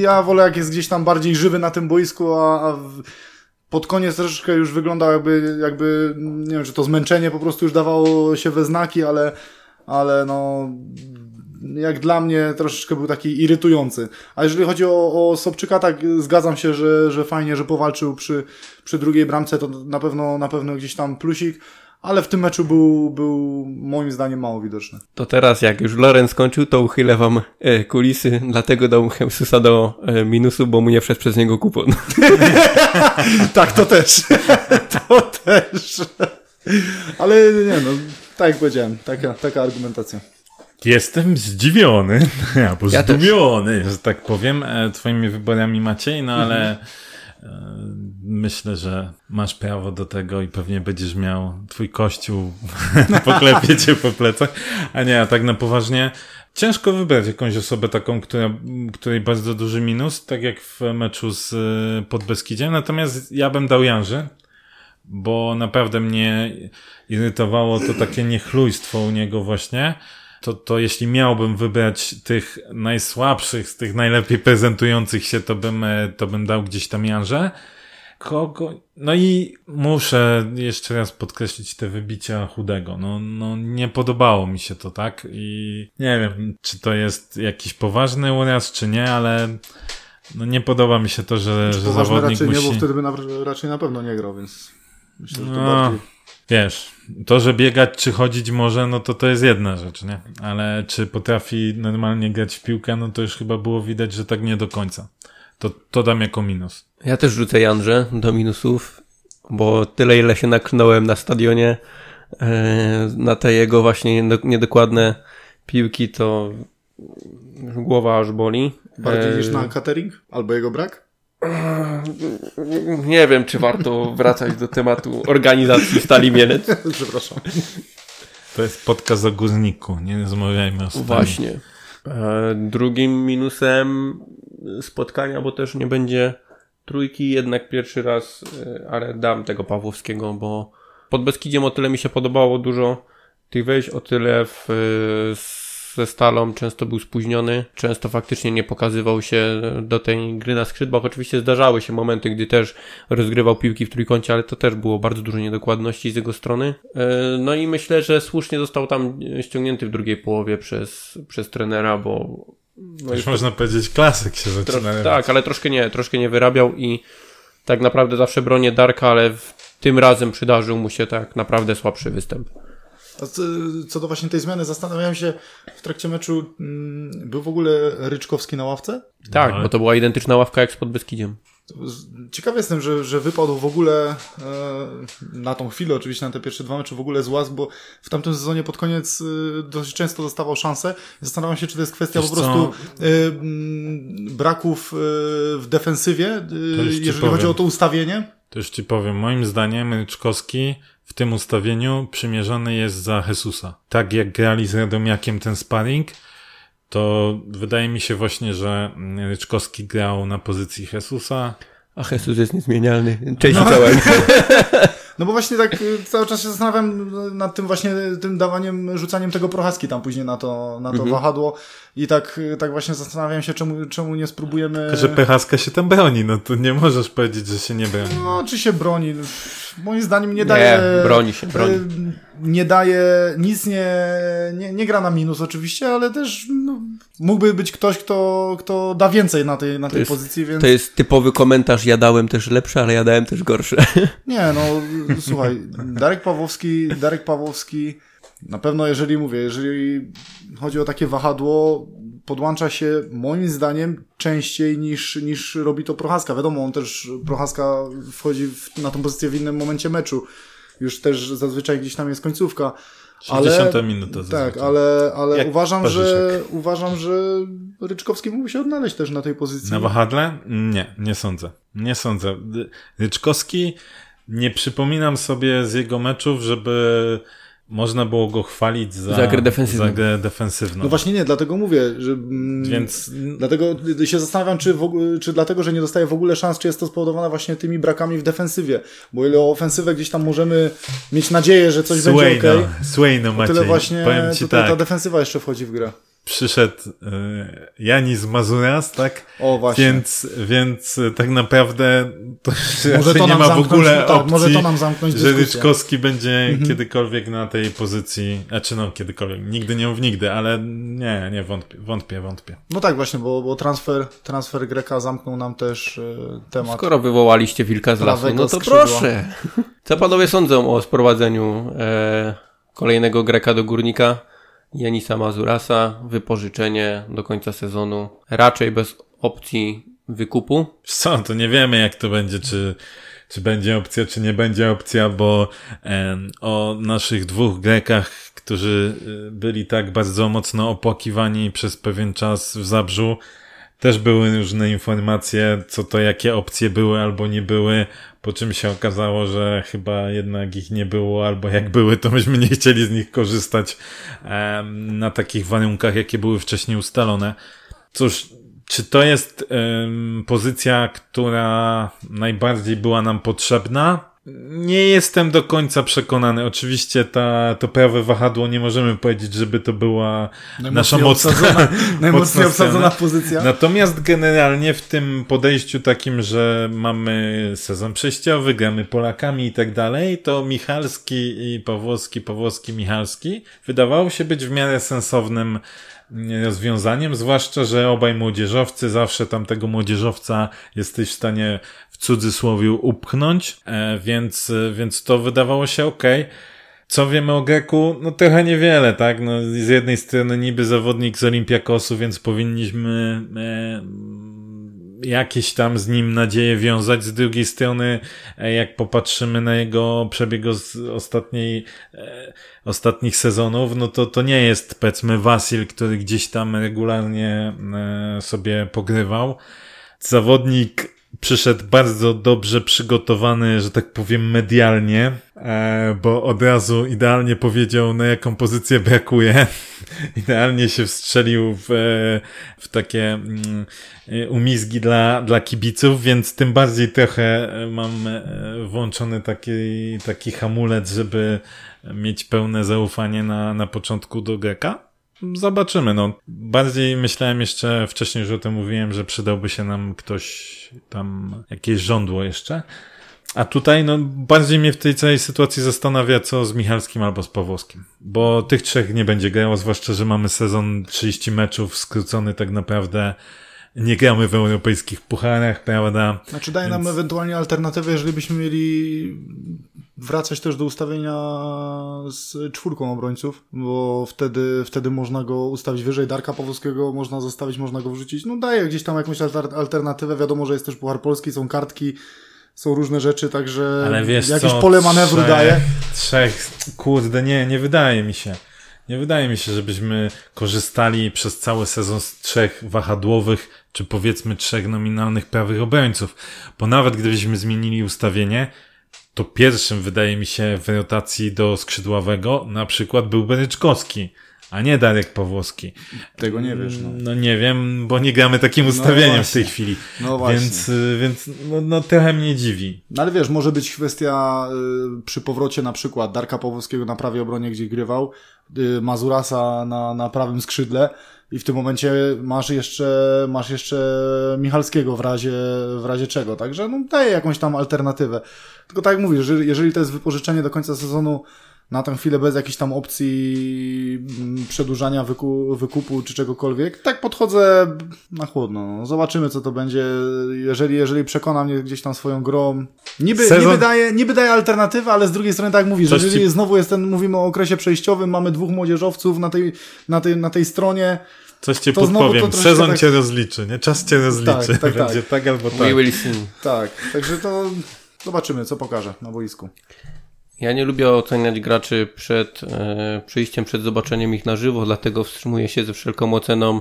Ja wolę jak jest gdzieś tam bardziej żywy na tym boisku, a, a w- pod koniec troszeczkę już wyglądał jakby, jakby, nie wiem, czy to zmęczenie po prostu już dawało się we znaki, ale, ale no, jak dla mnie troszeczkę był taki irytujący. A jeżeli chodzi o, o Sobczyka, tak zgadzam się, że, że fajnie, że powalczył przy, przy drugiej bramce, to na pewno, na pewno gdzieś tam plusik, ale w tym meczu był, był moim zdaniem mało widoczny. To teraz, jak już Loren skończył, to uchylę wam e, kulisy, dlatego dał Jesusa do e, minusu, bo mu nie wszedł przez niego kupon. <laughs> tak, to też. <laughs> to też. ale nie no, tak jak powiedziałem, taka, taka argumentacja. Jestem zdziwiony, <laughs> albo Ja też. zdumiony, że tak powiem, e, twoimi wyborami Maciej, no ale myślę, że masz prawo do tego i pewnie będziesz miał twój kościół <laughs> poklepie cię po plecach. A nie, a tak na poważnie, ciężko wybrać jakąś osobę taką, która, której bardzo duży minus, tak jak w meczu z e, Podbeskidziem, natomiast ja bym dał Janży, bo naprawdę mnie irytowało to takie niechlujstwo u niego właśnie. To, to jeśli miałbym wybrać tych najsłabszych, z tych najlepiej prezentujących się, to bym, e, to bym dał gdzieś tam Janże. Kogo? No i muszę jeszcze raz podkreślić te wybicia chudego. No, no nie podobało mi się to, tak? I nie wiem, czy to jest jakiś poważny uraz, czy nie, ale no nie podoba mi się to, że, że Poważny zawodnik raczej musi... nie, bo wtedy by na, raczej na pewno nie grał, więc myślę, że to No. bardziej... Wiesz, to, że biegać czy chodzić może, no to to jest jedna rzecz, nie? Ale czy potrafi normalnie grać w piłkę, no to już chyba było widać, że tak nie do końca. To, to dam jako minus. Ja też rzucę Janże do minusów, bo tyle ile się nakrnąłem na stadionie e, na te jego właśnie niedo- niedokładne piłki, to głowa aż boli. Bardziej E, niż na catering? Albo jego brak? Nie wiem, czy warto wracać do tematu organizacji Stali Mielec. <laughs> Przepraszam. To jest podcast o górniku, nie rozmawiajmy o stanie. Właśnie. E, Drugim minusem spotkania, bo też nie będzie trójki, jednak pierwszy raz, e, ale dam tego Pawłowskiego, bo pod Beskidziem o tyle mi się podobało dużo tych wejść, o tyle w, e, ze Stalą często był spóźniony, często faktycznie nie pokazywał się do tej gry na skrzydłach. Oczywiście zdarzały się momenty, gdy też rozgrywał piłki w trójkącie, ale to też było bardzo dużo niedokładności z jego strony. E, No i myślę, że słusznie został tam ściągnięty w drugiej połowie przez, przez trenera, bo no Już można powiedzieć, klasyk się Tro- zaczyna. tak, ale troszkę nie, troszkę nie wyrabiał i tak naprawdę zawsze bronię Darka, ale w tym razem przydarzył mu się tak naprawdę słabszy występ. Co, do właśnie tej zmiany, zastanawiałem się w trakcie meczu, mm, był w ogóle Ryczkowski na ławce? Tak, ale- bo to była identyczna ławka jak z pod Beskidziem. Z- Ciekawy jestem, że, że wypadł w ogóle e, na tą chwilę, oczywiście na te pierwsze dwa mecze w ogóle z łaz, bo w tamtym sezonie pod koniec e, dosyć często dostawał szansę. Zastanawiam się, czy to jest kwestia Wiesz po prostu e, braków e, w defensywie, e, jeżeli powiem. chodzi o to ustawienie. To już ci powiem, moim zdaniem Ryczkowski w tym ustawieniu przymierzony jest za Jesusa. Tak jak grali z Radomiakiem ten sparring, to wydaje mi się właśnie, że Ryczkowski grał na pozycji Jesusa. A Jesus jest niezmienialny. Cześć czołem. <laughs> No bo właśnie tak y, cały czas się zastanawiam nad tym właśnie tym dawaniem, rzucaniem tego prochaski tam później na to, na to Mhm. wahadło i tak, y, tak właśnie zastanawiam się, czemu, czemu nie spróbujemy... Że Pechaska się tam broni, no to nie możesz powiedzieć, że się nie broni. No, czy się broni? Moim zdaniem nie daje... Nie, broni się, broni. y, Nie daje, nic nie, nie, nie gra na minus oczywiście, ale też no, mógłby być ktoś, kto, kto da więcej na tej, na tej jest- pozycji, więc... To jest typowy komentarz, ja dałem też lepsze, ale ja dałem też gorsze. <laughs> Nie, no słuchaj, Darek Pawłowski, Darek Pawłowski Na pewno, jeżeli mówię, jeżeli chodzi o takie wahadło, podłącza się moim zdaniem częściej niż, niż robi to Prochaska. Wiadomo, on też, Prochaska wchodzi w, na tą pozycję w innym momencie meczu. Już też zazwyczaj gdzieś tam jest końcówka. 60 ale, minuta Tak, ale, ale uważam, że, uważam, że Ryczkowski mógłby się odnaleźć też na tej pozycji. Na wahadle? Nie, nie sądzę. Nie sądzę. Ryczkowski, nie przypominam sobie z jego meczów, żeby można było go chwalić za, za, grę, defensywną. za grę defensywną. No właśnie nie, dlatego mówię, że. Mm, Więc. Dlatego się zastanawiam, czy, w, czy dlatego, że nie dostaje w ogóle szans, czy jest to spowodowane właśnie tymi brakami w defensywie. Bo ile o ofensywę gdzieś tam możemy mieć nadzieję, że coś Swayno, będzie ok. Swayno, Maciej. Tyle właśnie tutaj tak. ta defensywa jeszcze wchodzi w grę przyszedł y, Janis Mazuras, tak? O, właśnie. Więc, więc tak naprawdę to może to nie ma w ogóle tak, opcji, może to nam zamknąć że Ryczkowski będzie mhm. kiedykolwiek na tej pozycji, znaczy no kiedykolwiek, nigdy nie mów nigdy, ale nie, nie, wątpię, wątpię, wątpię. No tak właśnie, bo, bo transfer, transfer Greka zamknął nam też y, temat. Skoro wywołaliście wilka z lasu, no to skrzydła. proszę. Co panowie sądzą o sprowadzeniu e, kolejnego Greka do Górnika? Janisa Mazurasa, wypożyczenie do końca sezonu, raczej bez opcji wykupu. Co, to nie wiemy jak to będzie, czy, czy będzie opcja, czy nie będzie opcja, bo e, o naszych dwóch Grekach, którzy e, byli tak bardzo mocno opłakiwani przez pewien czas w Zabrzu, też były różne informacje, co to, jakie opcje były albo nie były, po czym się okazało, że chyba jednak ich nie było, albo jak były, to myśmy nie chcieli z nich korzystać na takich warunkach, jakie były wcześniej ustalone. Cóż, czy to jest pozycja, która najbardziej była nam potrzebna? Nie jestem do końca przekonany. Oczywiście ta, to prawe wahadło nie możemy powiedzieć, żeby to była nasza mocna, obsadzona, <laughs> najmocniej obsadzona pozycja. Natomiast generalnie w tym podejściu takim, że mamy sezon przejściowy, gramy Polakami i tak dalej, to Michalski i Pawłowski, Pawłowski, Michalski wydawało się być w miarę sensownym rozwiązaniem, zwłaszcza, że obaj młodzieżowcy, zawsze tam tego młodzieżowca jesteś w stanie w cudzysłowie upchnąć, e, więc, więc to wydawało się ok. Co wiemy o Greku? No trochę niewiele, tak? No, z jednej strony niby zawodnik z Olimpiakosu, więc powinniśmy e, jakieś tam z nim nadzieje wiązać. Z drugiej strony, e, jak popatrzymy na jego przebieg z ostatniej, e, ostatnich sezonów, no to to nie jest, powiedzmy, Wasil, który gdzieś tam regularnie e, sobie pogrywał. Zawodnik przyszedł bardzo dobrze przygotowany, że tak powiem, medialnie, e, bo od razu idealnie powiedział, na jaką pozycję brakuje. <laughs> idealnie się wstrzelił w, e, w takie mm, umizgi dla, dla kibiców, więc tym bardziej trochę mam włączony taki, taki hamulec, żeby mieć pełne zaufanie na, na początku do Greka. Zobaczymy, no. Bardziej myślałem jeszcze wcześniej, że o tym mówiłem, że przydałby się nam ktoś tam, jakieś żądło jeszcze. A tutaj, no, bardziej mnie w tej całej sytuacji zastanawia, co z Michalskim albo z Pawłowskim. Bo tych trzech nie będzie grało, zwłaszcza, że mamy sezon 30 meczów skrócony tak naprawdę nie gramy w europejskich pucharach, prawda? Znaczy daje Więc... nam ewentualnie alternatywę, jeżeli byśmy mieli wracać też do ustawienia z czwórką obrońców, bo wtedy, wtedy można go ustawić wyżej. Darka Pawłowskiego można zostawić, można go wrzucić. No daje gdzieś tam jakąś alternatywę. Wiadomo, że jest też Puchar Polski, są kartki, są różne rzeczy, także Ale wiesz jakieś co, pole manewru trzech, daje. Trzech, kurde, nie, nie wydaje mi się. Nie wydaje mi się, żebyśmy korzystali przez cały sezon z trzech wahadłowych, czy powiedzmy trzech nominalnych prawych obrońców. Bo nawet gdybyśmy zmienili ustawienie, to pierwszym wydaje mi się w rotacji do skrzydłowego na przykład był Beryczkowski, a nie Darek Pawłowski. Tego nie wiesz. No, no nie wiem, bo nie gramy takim no ustawieniem no w tej chwili. No właśnie. Więc, y, więc no, no trochę mnie dziwi. No ale wiesz, może być kwestia y, przy powrocie na przykład Darka Pawłowskiego na prawej obronie, gdzie grywał, y, Mazurasa na, na prawym skrzydle, i w tym momencie masz jeszcze, masz jeszcze Michalskiego w razie, w razie czego. Także no, daje jakąś tam alternatywę. Tylko tak jak mówisz, jeżeli, jeżeli to jest wypożyczenie do końca sezonu na tę chwilę bez jakiejś tam opcji mm, przedłużania wyku, wykupu czy czegokolwiek. Tak podchodzę na chłodno. No. Zobaczymy, co to będzie. Jeżeli, jeżeli przekona mnie gdzieś tam swoją grą. Niby, Sezon- niby, daje, niby daje alternatywę, ale z drugiej strony, tak mówisz, Coś jeżeli ci- znowu jest ten, mówimy o okresie przejściowym, mamy dwóch młodzieżowców na tej, na tej, na tej stronie. Coś cię To podpowiem. to Sezon tak- cię rozliczy, nie? Czas cię rozliczy. tak, tak. <laughs> Będzie tak albo We tak. will see. Tak, także to zobaczymy, co pokaże na boisku. Ja nie lubię oceniać graczy przed e, przyjściem, przed zobaczeniem ich na żywo, dlatego wstrzymuję się ze wszelką oceną,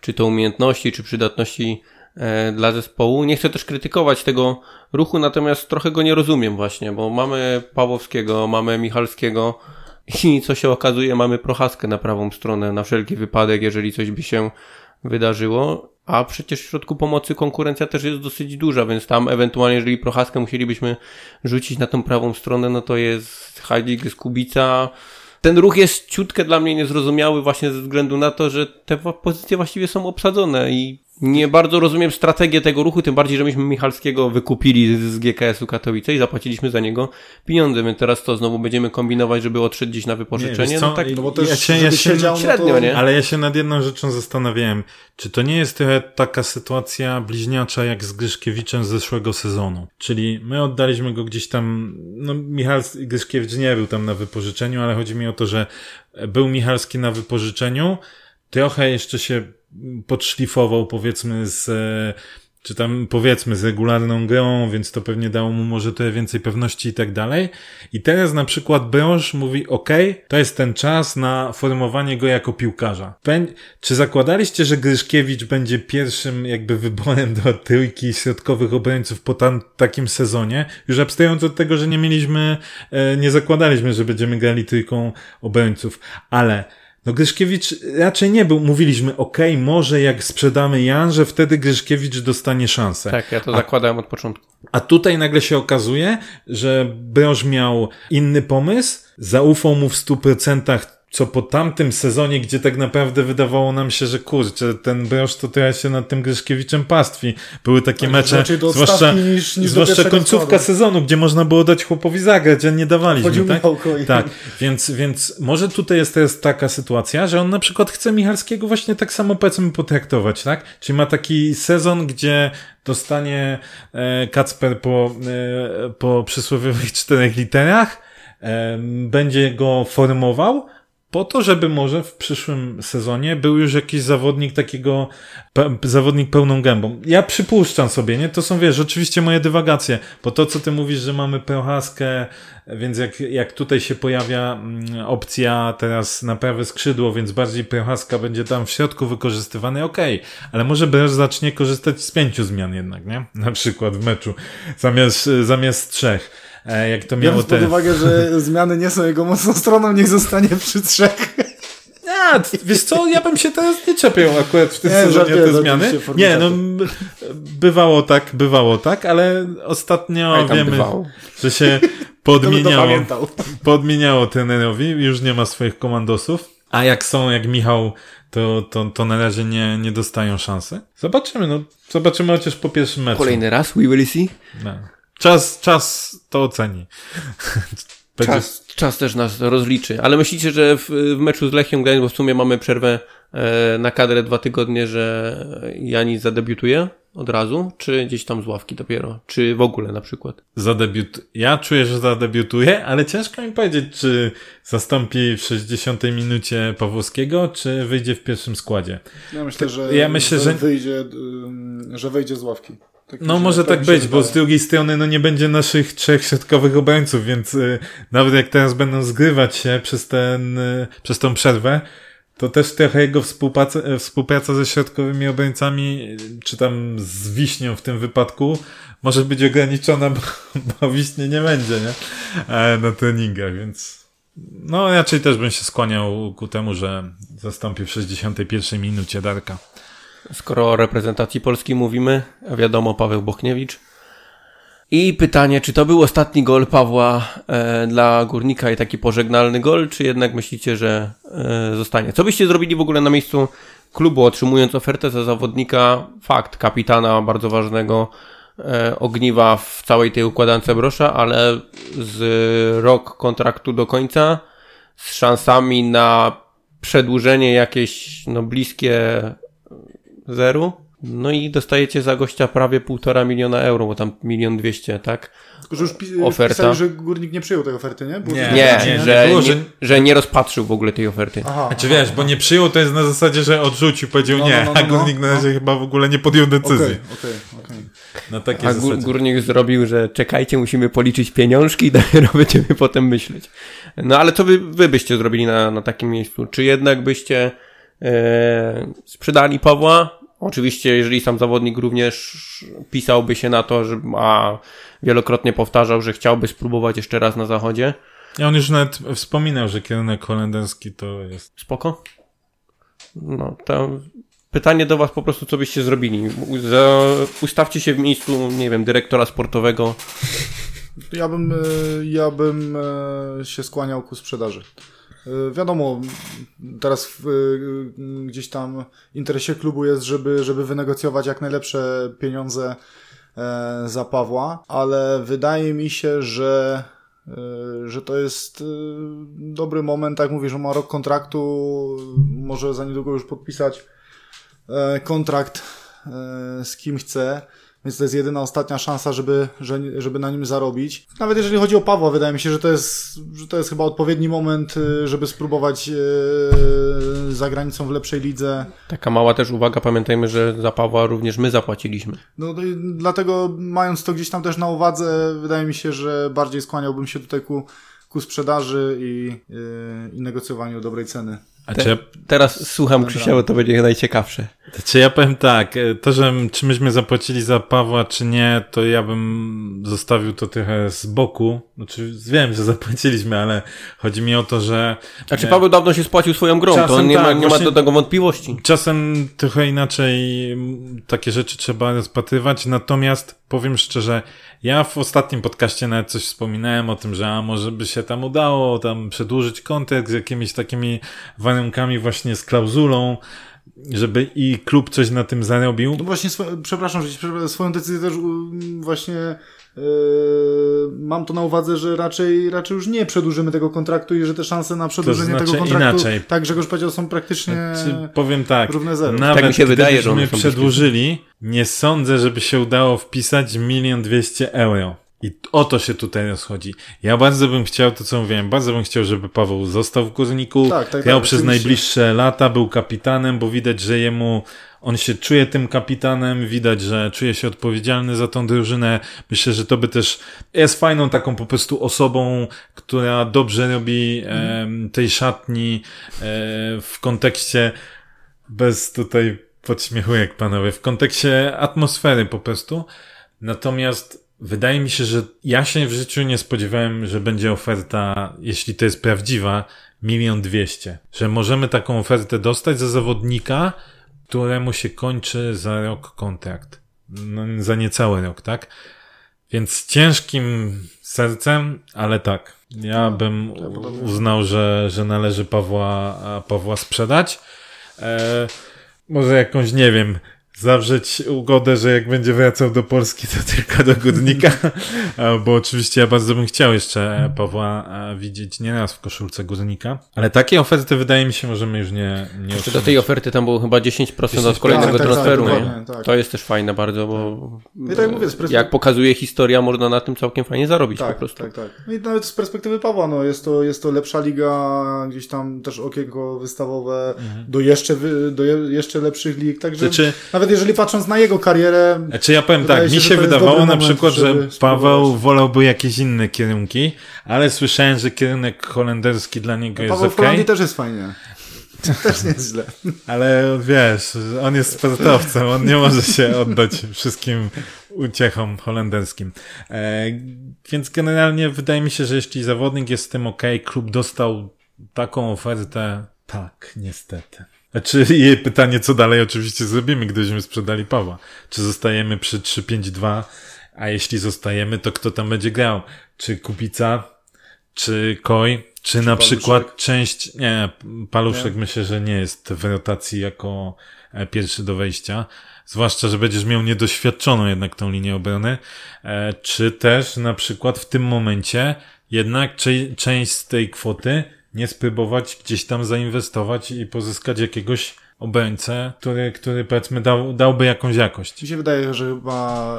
czy to umiejętności, czy przydatności e, dla zespołu. Nie chcę też krytykować tego ruchu, natomiast trochę go nie rozumiem właśnie, bo mamy Pawłowskiego, mamy Michalskiego i co się okazuje, mamy Prochaskę na prawą stronę na wszelki wypadek, jeżeli coś by się wydarzyło. A przecież w środku pomocy konkurencja też jest dosyć duża, więc tam ewentualnie, jeżeli Prochaskę musielibyśmy rzucić na tą prawą stronę, no to jest Heidig, jest Kubica. Ten ruch jest ciutkę dla mnie niezrozumiały właśnie ze względu na to, że te pozycje właściwie są obsadzone i nie bardzo rozumiem strategię tego ruchu, tym bardziej, że myśmy Michalskiego wykupili z GKS-u Katowice i zapłaciliśmy za niego pieniądze. My teraz to znowu będziemy kombinować, żeby odszedł gdzieś na wypożyczenie. co? no tak, No bo też, Ja się- ja się siedział, średnio, no to... nie? Ale ja się nad jedną rzeczą zastanawiałem. Czy to nie jest trochę taka sytuacja bliźniacza jak z Gryszkiewiczem z zeszłego sezonu? Czyli my oddaliśmy go gdzieś tam, no Michal Gryszkiewicz nie był tam na wypożyczeniu, ale chodzi mi o to, że był Michalski na wypożyczeniu, trochę jeszcze się podszlifował powiedzmy z e, czy tam powiedzmy z regularną grą, więc to pewnie dało mu może trochę więcej pewności i tak dalej. I teraz na przykład Broż mówi, ok, to jest ten czas na formowanie go jako piłkarza. Czy zakładaliście, że Gryszkiewicz będzie pierwszym jakby wyborem do trójki środkowych obrońców po tam, takim sezonie? Już abstrahując od tego, że nie mieliśmy, e, nie zakładaliśmy, że będziemy grali trójką obrońców, ale no Gryszkiewicz raczej nie był. Mówiliśmy, okej, może jak sprzedamy Jan, że wtedy Gryszkiewicz dostanie szansę. tak, ja to zakładałem od początku. A tutaj nagle się okazuje, że Broż miał inny pomysł, zaufał mu w 100%, co po tamtym sezonie, gdzie tak naprawdę wydawało nam się, że kurczę, ten Broż to trochę się nad tym Gryszkiewiczem pastwi. Były takie mecze, raczej do zwłaszcza, niż- niż zwłaszcza końcówka składu. sezonu, gdzie można było dać chłopowi zagrać, a nie dawaliśmy, Chodził tak? I- Tak, więc, więc może tutaj jest teraz taka sytuacja, że on na przykład chce Michalskiego właśnie tak samo powiedzmy potraktować, tak? Czyli ma taki sezon, gdzie dostanie e, Kacper po, e, po przysłowiowych czterech literach, e, będzie go formował, po to, żeby może w przyszłym sezonie był już jakiś zawodnik takiego, pe, zawodnik pełną gębą. Ja przypuszczam sobie, nie? To są, wiesz, oczywiście moje dywagacje, bo to, co ty mówisz, że mamy Prochaskę, więc jak, jak tutaj się pojawia mm, opcja teraz na prawe skrzydło, więc bardziej Prochaska będzie tam w środku wykorzystywany, okej, ale może Broż zacznie korzystać z pięciu zmian jednak, nie? Na przykład w meczu, zamiast, zamiast trzech. E, Jak to miało Biorąc pod te... uwagę, że <laughs> zmiany nie są jego mocną stroną, niech zostanie przy trzech. A, t- wiesz co, ja bym się teraz nie czepiał akurat w tym Nie, sezonie te zmiany. Nie, no bywało tak, bywało tak, ale ostatnio wiemy, bywało. że się <laughs> podmieniało, pamiętał. podmieniało trenerowi, już nie ma swoich komandosów, a jak są jak Michał, to, to, to na razie nie, nie dostają szansy. Zobaczymy, no, zobaczymy chociaż po pierwszym meczu. Kolejny raz, we will see. No. Czas, czas to oceni. <laughs> Będzie- Czas, czas też nas rozliczy. Ale myślicie, że w, w meczu z Lechią Gdańsk, bo w sumie mamy przerwę e, na kadrę dwa tygodnie, że Janis zadebiutuje od razu? Czy gdzieś tam z ławki dopiero? Czy w ogóle na przykład? zadebiut... Ja czuję, że zadebiutuje, ale ciężko mi powiedzieć, czy zastąpi w 60 minucie Pawłowskiego, czy wyjdzie w pierwszym składzie. Ja myślę, że, Ja myślę, że- wyjdzie, że wejdzie z ławki. Tak No może tak być, bo z drugiej strony no nie będzie naszych trzech środkowych obrońców, więc y, nawet jak teraz będą zgrywać się przez ten, y, przez tą przerwę, to też trochę jego współpraca, e, współpraca ze środkowymi obrońcami, y, czy tam z Wiśnią w tym wypadku, może być ograniczona, <laughs> bo, bo Wiśnie nie będzie, nie? E, na treningach, więc no raczej też bym się skłaniał ku temu, że zastąpi w 61 minucie Darka. Skoro o reprezentacji Polski mówimy, wiadomo Paweł Bochniewicz. I pytanie, czy to był ostatni gol Pawła e, dla Górnika i taki pożegnalny gol, czy jednak myślicie, że e, zostanie? Co byście zrobili w ogóle na miejscu klubu, otrzymując ofertę za zawodnika, fakt, kapitana bardzo ważnego, e, ogniwa w całej tej układance brosza, ale z rok kontraktu do końca z szansami na przedłużenie jakieś no, bliskie zeru. No i dostajecie za gościa prawie półtora miliona euro, bo tam milion dwieście, tak? Tylko, że już pi- Oferta. pisali, że górnik nie przyjął tej oferty, nie? Było Nie. Nie, że, było, nie, że- nie rozpatrzył w ogóle tej oferty. Aha. Znaczy wiesz, bo nie przyjął, to jest na zasadzie, że odrzucił, powiedział No, nie, no, no, a no, górnik na no. razie chyba w ogóle nie podjął decyzji. Okej, okej, okej. Na takiej A zasadzie. górnik zrobił, że czekajcie, musimy policzyć pieniążki i dopiero <laughs> będziemy potem myśleć. No ale co wy, wy byście zrobili na, na takim miejscu? Czy jednak byście sprzedali Pawła? Oczywiście, jeżeli sam zawodnik również pisałby się na to, że a wielokrotnie powtarzał, że chciałby spróbować jeszcze raz na zachodzie. I on już nawet wspominał, że kierunek holenderski to jest. Spoko? No, to pytanie do was po prostu, co byście zrobili. Ustawcie się w miejscu, nie wiem, dyrektora sportowego. Ja bym, e, ja bym e, się skłaniał ku sprzedaży. E, Wiadomo, teraz w, e, gdzieś tam interesie klubu jest, żeby, żeby wynegocjować jak najlepsze pieniądze e, za Pawła, ale wydaje mi się, że, że to jest dobry moment, tak mówisz, że ma rok kontraktu, może za niedługo już podpisać e, kontrakt e, z kim chce. Więc to jest jedyna ostatnia szansa, żeby, że- żeby na nim zarobić. Nawet jeżeli chodzi o Pawła, wydaje mi się, że to jest, że to jest chyba odpowiedni moment, y, żeby spróbować y, za granicą w lepszej lidze. Taka mała też uwaga, pamiętajmy, że za Pawła również my zapłaciliśmy. No dlatego mając to gdzieś tam też na uwadze, wydaje mi się, że bardziej skłaniałbym się tutaj ku, ku sprzedaży i, y, i negocjowaniu dobrej ceny. A Te- czy, ja, Teraz słucham Krzysia, bo to będzie najciekawsze. czy ja powiem tak, e, to, że czy myśmy zapłacili za Pawła, czy nie, to ja bym zostawił to trochę z boku. Znaczy, wiem, że zapłaciliśmy, ale chodzi mi o to, że Znaczy Nie. Paweł dawno się spłacił swoją grą, to Czasem nie, ma, tak, nie ma do tego wątpliwości. Czasem trochę inaczej takie rzeczy trzeba rozpatrywać, natomiast powiem szczerze, ja w ostatnim podcaście nawet coś wspominałem o tym, że a może by się tam udało tam przedłużyć kontrakt z jakimiś takimi warunkami właśnie z klauzulą, żeby i klub coś na tym zarobił. No właśnie, swo- przepraszam, że swoją decyzję też właśnie mam to na uwadze, że raczej, raczej już nie przedłużymy tego kontraktu i że te szanse na przedłużenie znaczy tego kontraktu, inaczej. tak Grzegorz powiedział, są praktycznie... Czy powiem tak, równe zero. nawet Tak mi się wydaje, że są przedłużyli, nie sądzę, żeby się udało wpisać milion dwieście euro. I o to się tutaj rozchodzi. Ja bardzo bym chciał, to co mówiłem, bardzo bym chciał, żeby Paweł został w Górniku, Tak, tak, grał tak, przez oczywiście. najbliższe lata, był kapitanem, bo widać, że jemu, on się czuje tym kapitanem, widać, że czuje się odpowiedzialny za tą drużynę. Myślę, że to by też jest fajną taką po prostu osobą, która dobrze robi em, tej szatni e, w kontekście bez tutaj podśmiechujek panowie, w kontekście atmosfery po prostu. Natomiast wydaje mi się, że ja się w życiu nie spodziewałem, że będzie oferta, jeśli to jest prawdziwa, milion dwieście. Że możemy taką ofertę dostać za zawodnika, któremu się kończy za rok kontrakt. No, za niecały rok, tak? Więc ciężkim sercem, ale tak. Ja bym uznał, że, że należy Pawła, Pawła sprzedać. E, może jakąś, nie wiem, zawrzeć ugodę, że jak będzie wracał do Polski, to tylko do Górnika, <laughs> E, bo oczywiście ja bardzo bym chciał jeszcze Pawła e, widzieć nieraz w koszulce Górnika, ale takie oferty wydaje mi się możemy już nie, nie Jeszcze do tej oferty tam było chyba 10% od 10%, kolejnego tak, tak, transferu. tak, dokładnie, tak. To jest też fajne bardzo, bo No i tak jak mówię, perspektywy- jak pokazuje historia, można na tym całkiem fajnie zarobić po Tak, prostu. tak, tak. No i nawet z perspektywy Pawła, no jest to, jest to lepsza liga, gdzieś tam też okienko wystawowe do jeszcze, do je, jeszcze lepszych lig, także Znaczy- nawet jeżeli patrząc na jego karierę, Znaczy ja powiem tak, się, mi się wydawało na moment, przykład, że Paweł spróbować. wolałby jakieś inne kierunki, ale słyszałem, że kierunek holenderski dla niego jest Paweł w okej. Holandii też jest fajnie. <laughs> Też nie jest źle. Ale wiesz, on jest sportowcem, on nie może się oddać wszystkim uciechom holenderskim. E, więc generalnie wydaje mi się, że jeśli zawodnik jest z tym ok, klub dostał taką ofertę, tak, niestety. Znaczy, jej pytanie, co dalej oczywiście zrobimy, gdybyśmy sprzedali Pawła. Czy zostajemy przy 3-5-2, a jeśli zostajemy, to kto tam będzie grał? Czy Kubica, czy Koj, Czy, na przykład część, nie, paluszek nie. myślę, że nie jest w rotacji jako e, pierwszy do wejścia. Zwłaszcza, że będziesz miał niedoświadczoną jednak tą linię obrony. E, czy też na przykład w tym momencie jednak część z tej kwoty nie spróbować gdzieś tam zainwestować i pozyskać jakiegoś obrońcę, który, który powiedzmy dał, dałby jakąś jakość. Mi się wydaje, że chyba,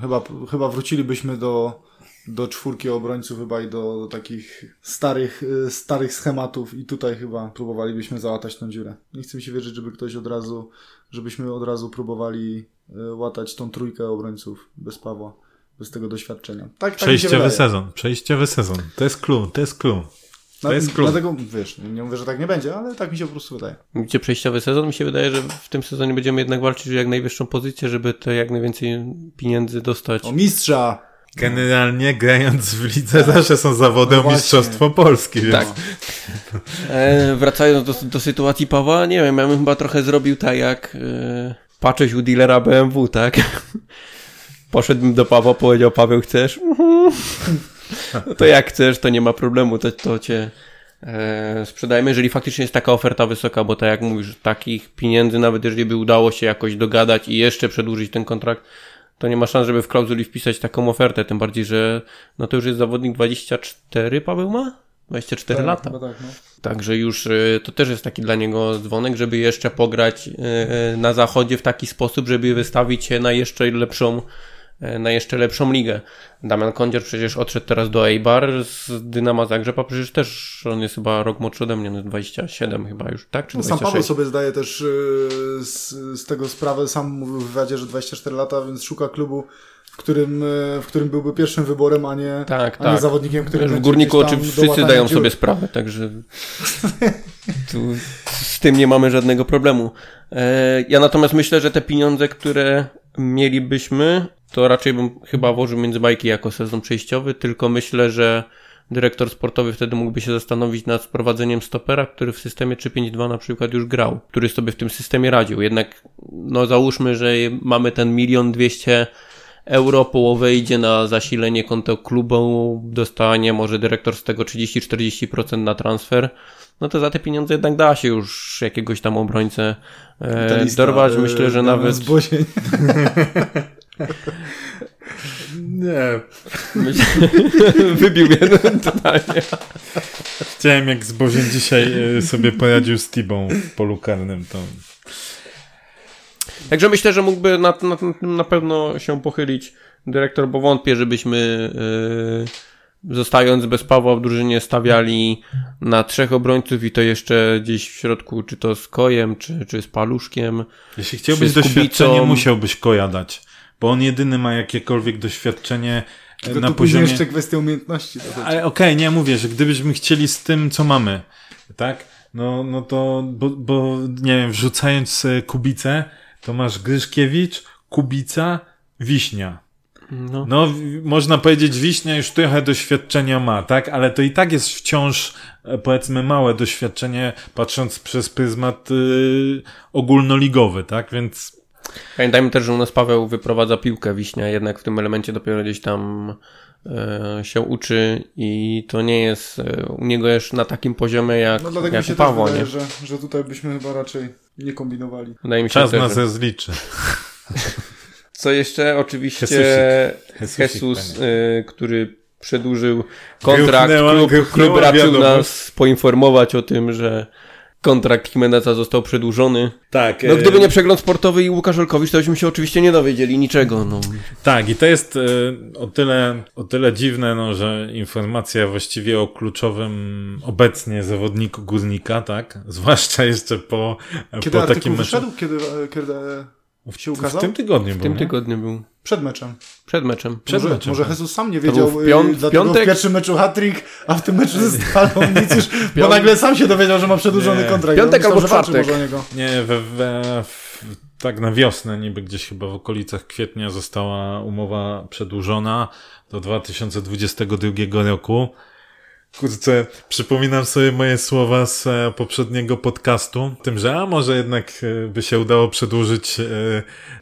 chyba, chyba wrócilibyśmy do, do czwórki obrońców chyba i do, do, takich starych, y, starych schematów i tutaj chyba próbowalibyśmy załatać tą dziurę. Nie chcę mi się wierzyć, żeby ktoś od razu, żebyśmy od razu próbowali y, łatać tą trójkę obrońców bez Pawła, bez tego doświadczenia. Tak, tak Przejściowy sezon, przejściowy sezon. To jest clue, to jest clue. To jest klub. Dlatego, wiesz, nie mówię, że tak nie będzie, ale tak mi się po prostu wydaje. Gdzie przejściowy sezon? Mi się wydaje, że w tym sezonie będziemy jednak walczyć o jak najwyższą pozycję, żeby te jak najwięcej pieniędzy dostać. O mistrza! Generalnie grając w lidze zawsze są zawody no o Mistrzostwo Polski. Więc... Tak. E, wracając do, do sytuacji Pawła, nie wiem, ja bym chyba trochę zrobił tak jak e, patrzeć u dealera BMW, tak? <laughs> Poszedłbym do Pawła, powiedział Paweł, chcesz? No <laughs> to jak chcesz, to nie ma problemu, to, to cię e, sprzedajmy, jeżeli faktycznie jest taka oferta wysoka, bo tak jak mówisz, takich pieniędzy, nawet jeżeli by udało się jakoś dogadać i jeszcze przedłużyć ten kontrakt, to nie ma szans, żeby w klauzuli wpisać taką ofertę, tym bardziej, że no to już jest zawodnik 24, Paweł ma? 24 tak, lata. Tak, no. Także już e, to też jest taki dla niego dzwonek, żeby jeszcze pograć e, na zachodzie w taki sposób, żeby wystawić się na jeszcze lepszą E, na jeszcze lepszą ligę. Damian Kondzier przecież odszedł teraz do Eibar z Dynama Zagrzepa, przecież też on jest chyba rok młodszy ode mnie, 27 chyba już, tak? Czy no, sam Paweł sobie zdaje też e, z, z tego sprawę, sam mówił w wywiadzie, że 24 lata, więc szuka klubu, w którym, e, w którym byłby pierwszym wyborem, a nie, tak, a nie tak. zawodnikiem, który W Górniku oczywiście wszyscy zdają sobie sprawę, także <laughs> tu z tym nie mamy żadnego problemu. Ja natomiast myślę, że te pieniądze, które mielibyśmy, to raczej bym chyba włożył między bajki jako sezon przejściowy, tylko myślę, że dyrektor sportowy wtedy mógłby się zastanowić nad wprowadzeniem stopera, który w systemie 3-5-2 na przykład już grał, który sobie w tym systemie radził. Jednak, no załóżmy, że mamy ten milion dwieście euro, połowę idzie na zasilenie konta klubu, dostanie może dyrektor z tego 30-40% na transfer, no to za te pieniądze jednak da się już jakiegoś tam obrońcę e, dorwać. Myślę, że nawet... <laughs> Nie. <laughs> Wybił mnie totalnie. Chciałem jak Zbozień dzisiaj e, sobie poradził z Tibą w polu karnym, to... Także myślę, że mógłby na, na, na pewno się pochylić dyrektor, bo wątpię, żebyśmy yy, zostając bez Pawła w drużynie stawiali na trzech obrońców i to jeszcze gdzieś w środku, czy to z Kojem, czy, czy z Paluszkiem. Jeśli chciałbyś doświadczenie, musiałbyś Koja dać bo on jedyny ma jakiekolwiek doświadczenie e, Tylko na poziomie... jeszcze kwestia umiejętności. Ale okej, okay, nie mówię, że gdybyśmy chcieli z tym, co mamy, tak? No, no to, bo, bo nie wiem, wrzucając Kubicę, to masz Gryszkiewicz, Kubica, Wiśnia. No. no, można powiedzieć, Wiśnia już trochę doświadczenia ma, tak? Ale to i tak jest wciąż, e, powiedzmy, małe doświadczenie, patrząc przez pryzmat yy, ogólnoligowy, tak? Więc Pamiętajmy też, że u nas Paweł wyprowadza piłkę wiśnia, jednak w tym elemencie dopiero gdzieś tam e, się uczy i to nie jest e, u niego jeszcze na takim poziomie jak, no, dlatego jak mi się Pawła, wydaje, nie? Że, że tutaj byśmy chyba raczej nie kombinowali. Wydaje mi się Czas nas że... zliczy. <laughs> Co jeszcze? Oczywiście Jesusik. Jesus, y, który przedłużył kontrakt. Klub, klub raczył nas poinformować o tym, że kontrakt Jimeneza został przedłużony. Tak. No gdyby e, nie przegląd sportowy i Łukasz Olkowicz, to byśmy się oczywiście nie dowiedzieli niczego. No. Tak, i to jest e, o tyle, o tyle dziwne, no, że informacja właściwie o kluczowym obecnie zawodniku Górnika, tak? Zwłaszcza jeszcze po, kiedy po takim meczu. Wyszedł, kiedy, kiedy się ukazał? W tym tygodniu w był. W tym tygodniu był. Przed meczem. Przed meczem. Przed może, meczem. może Jesus sam nie wiedział, w, piąt, y, dlatego piątek? w pierwszym meczu hat-trick, a w tym meczu ze <laughs> Stalą nic już, bo nagle sam się dowiedział, że ma przedłużony nie. kontrakt. Piątek myślał, albo czwartek. Nie, we, we, tak na wiosnę, niby gdzieś chyba w okolicach kwietnia została umowa przedłużona do 2022 roku. Kurczę, przypominam sobie moje słowa z e, poprzedniego podcastu, tym, że a może jednak e, by się udało przedłużyć e,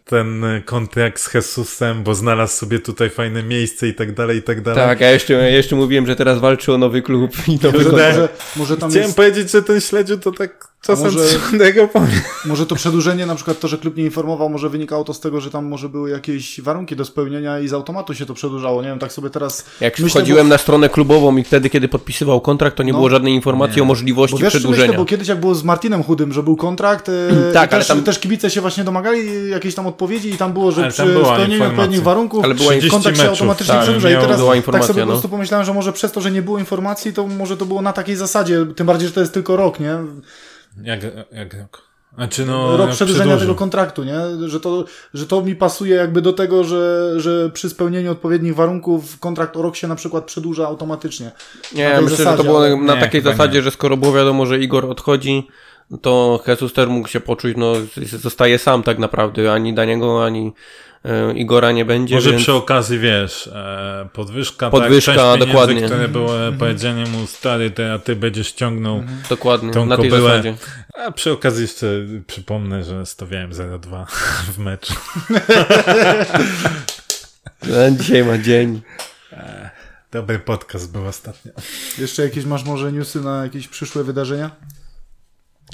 ten kontrakt z Jesusem, bo znalazł sobie tutaj fajne miejsce i tak dalej, i tak dalej. Tak, ja jeszcze, ja jeszcze mówiłem, że teraz walczy o nowy klub i nowy kontrakt. Może, może tam Chciałem jest, powiedzieć, że ten śledziu to tak czasem może- powiem. może to przedłużenie, na przykład to, że klub nie informował, może wynikało to z tego, że tam może były jakieś warunki do spełnienia i z automatu się to przedłużało. Nie wiem, tak sobie teraz Jak myślę, wchodziłem na stronę klubową i wtedy, kiedy podpisywał kontrakt, to nie No. było żadnej informacji Nie. o Bo możliwości wiesz, przedłużenia. myślę, bo kiedyś jak było z Martinem Chudym, że był kontrakt, e, Tak, i ale też, tam- też kibice się właśnie domagali jakiejś tam odpowiedzi i tam było, że Ale przy spełnieniu odpowiednich warunków Ale była 30 kontrakt się meczów, automatycznie tak, przedłuża i teraz tak sobie po no. prostu pomyślałem, że może przez to, że nie było informacji, to może to było na takiej zasadzie, tym bardziej, że to jest tylko rok, nie? Jak, jak rok? Znaczy no, rok jak przedłużenia przedłużył. tego kontraktu, nie? Że to, że to mi pasuje jakby do tego, że, że przy spełnieniu odpowiednich warunków kontrakt o rok się na przykład przedłuża automatycznie. Nie, myślę, że zasadzie, to było ale- na Nie, takiej zasadzie, nie. że skoro było wiadomo, że Igor odchodzi, to Jesus też mógł się poczuć, no zostaje sam tak naprawdę, ani Daniego, ani e, Igora nie będzie, Może więc... przy okazji, wiesz, e, podwyżka, Podwyżka, tak, pieniędzy, dokładnie. które było powiedzenie mu, stary, te, a ty będziesz ciągnął Dokładnie, tą na tej kobyłę. zasadzie. A przy okazji jeszcze przypomnę, że stawiałem 0-2 <laughs> w meczu. E, Dzisiaj ma dzień. Dobry podcast był ostatnio. Jeszcze jakieś masz może newsy na jakieś przyszłe wydarzenia?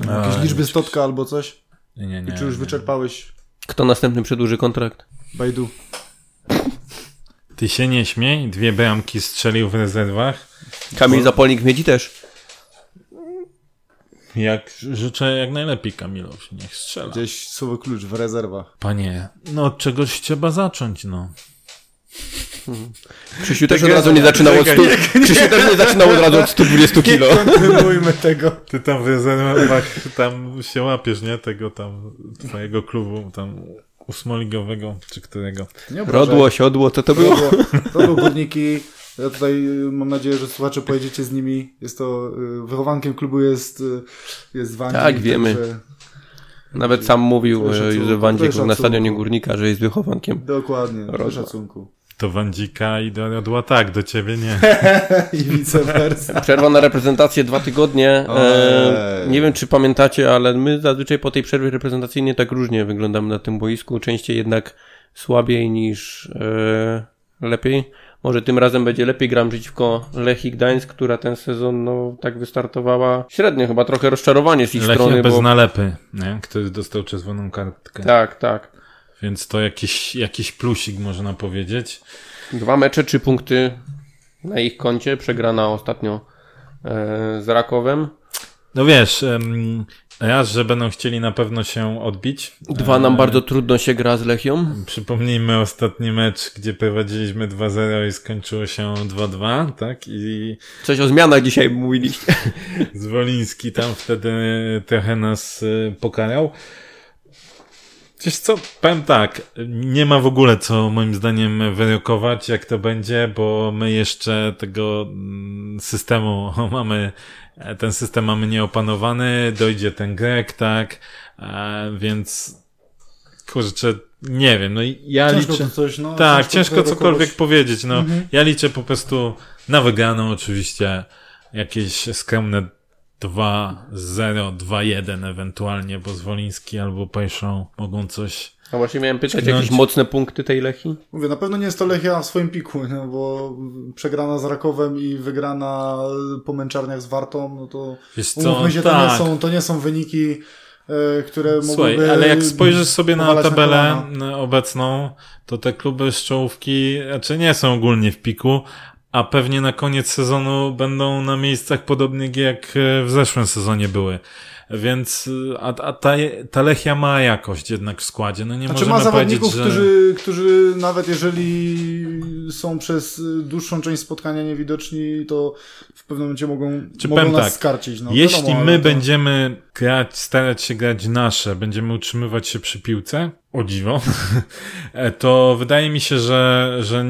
A, Jakieś liczby nic. stotka albo coś? Nie, nie, nie. Czy już nie. wyczerpałeś Kto następny przedłuży kontrakt? Baidu? Ty się nie śmiej, dwie bramki strzelił w rezerwach. Kamil Zapolnik miedzi też. Jak życzę jak najlepiej Kamilowi, niech strzela. Gdzieś słowo klucz w rezerwach. Panie, no od czegoś trzeba zacząć, no. Krzysiu też od razu nie zaczynał od 100, czekaj, <laughs> Krzysiu też nie zaczynał od razu od 120 kilo. Kontynuujmy tego. Ty tam w rezerwach tam się łapiesz, nie? Tego tam twojego klubu tam ósmoligowego, czy którego. Nie. Rodło, siodło, co to było? Rodło, rodło górniki. Ja tutaj y, mam nadzieję, że słuchacze pojedziecie z nimi. Jest to, y, wychowankiem klubu jest, y, jest Wandzi. Tak, wiemy. także Nawet sam mówił e, szacunku, Józef Wandzik trochę na stadionie. Górnika, że jest wychowankiem. Dokładnie, do szacunku. Do Wandzika i do Rodła tak, do ciebie nie. <laughs> I vice versa. Przerwa na reprezentację dwa tygodnie. E, nie wiem, czy pamiętacie, ale my zazwyczaj po tej przerwie reprezentacyjnej tak różnie wyglądamy na tym boisku. Częściej jednak słabiej niż e, lepiej. Może tym razem będzie lepiej. Gram przeciwko Lechii Gdańsk, która ten sezon no, tak wystartowała średnio. Chyba trochę rozczarowanie z ich Lechia strony. bez Bo... nalepy, nie? Który dostał czerwoną kartkę. Tak, tak. Więc to jakiś, jakiś plusik można powiedzieć. Dwa mecze, trzy punkty na ich koncie. Przegrana ostatnio e, z Rakowem. No wiesz, raz, że będą chcieli na pewno się odbić. Dwa nam E, bardzo trudno się gra z Lechią. Przypomnijmy ostatni mecz, gdzie prowadziliśmy 2-0 i skończyło się 2-2, tak? I Coś o zmianach dzisiaj mówiliście. Zwoliński tam wtedy trochę nas y, pokarał. Wiesz co, powiem tak, nie ma w ogóle co moim zdaniem wyrokować, jak to będzie, bo my jeszcze tego mm, systemu <laughs> mamy, ten system mamy nieopanowany, dojdzie ten Grek, tak, e, więc kurczę, nie wiem, no i ja Ciężko liczę... coś, no. Tak, ciężko wyrokować. cokolwiek powiedzieć. No, Mhm. ja liczę po prostu na wygraną oczywiście jakieś skromne 2-0, 2-1 ewentualnie, bo Zwoliński albo Pejszą mogą coś... A właśnie miałem pytać, jakieś mocne punkty tej Lechii? Mówię, na pewno nie jest to Lechia w swoim piku, no, bo przegrana z Rakowem i wygrana po męczarniach z Wartą, no to Wiesz co, umówmy się, to, tak. nie są, to nie są wyniki, e, które Słuchaj, mogłyby ale jak spojrzysz sobie na tabelę kolana. obecną, to te kluby z czołówki raczej nie są ogólnie w piku, a pewnie na koniec sezonu będą na miejscach podobnych jak e, w zeszłym sezonie były. Więc, e, a, a ta, ta Lechia ma jakość jednak w składzie. No nie Znaczy możemy ma zawodników, że... którzy, którzy nawet jeżeli są przez dłuższą część spotkania niewidoczni, to w pewnym momencie mogą, Czy mogą nas tak, skarcić. No, Jeśli wiadomo, my to- będziemy grać, starać się grać nasze, będziemy utrzymywać się przy piłce, o dziwo, <laughs> to wydaje mi się, że, że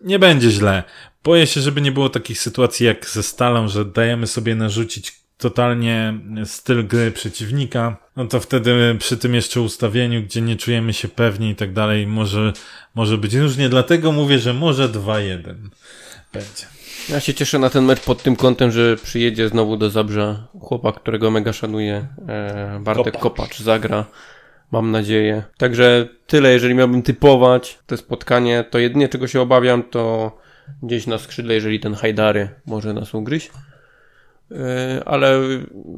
nie będzie źle. Boję się, żeby nie było takich sytuacji jak ze Stalą, że dajemy sobie narzucić totalnie styl gry przeciwnika, no to wtedy przy tym jeszcze ustawieniu, gdzie nie czujemy się pewni i tak dalej, może, może być różnie. Dlatego mówię, że może 2-1. będzie. Ja się cieszę na ten mecz pod tym kątem, że przyjedzie znowu do Zabrza chłopak, którego mega szanuję. E, Bartek Kopacz. Kopacz zagra. Mam nadzieję. Także tyle, jeżeli miałbym typować te spotkanie, to jedynie czego się obawiam, to gdzieś na skrzydle, jeżeli ten Hajdary może nas ugryźć. E, ale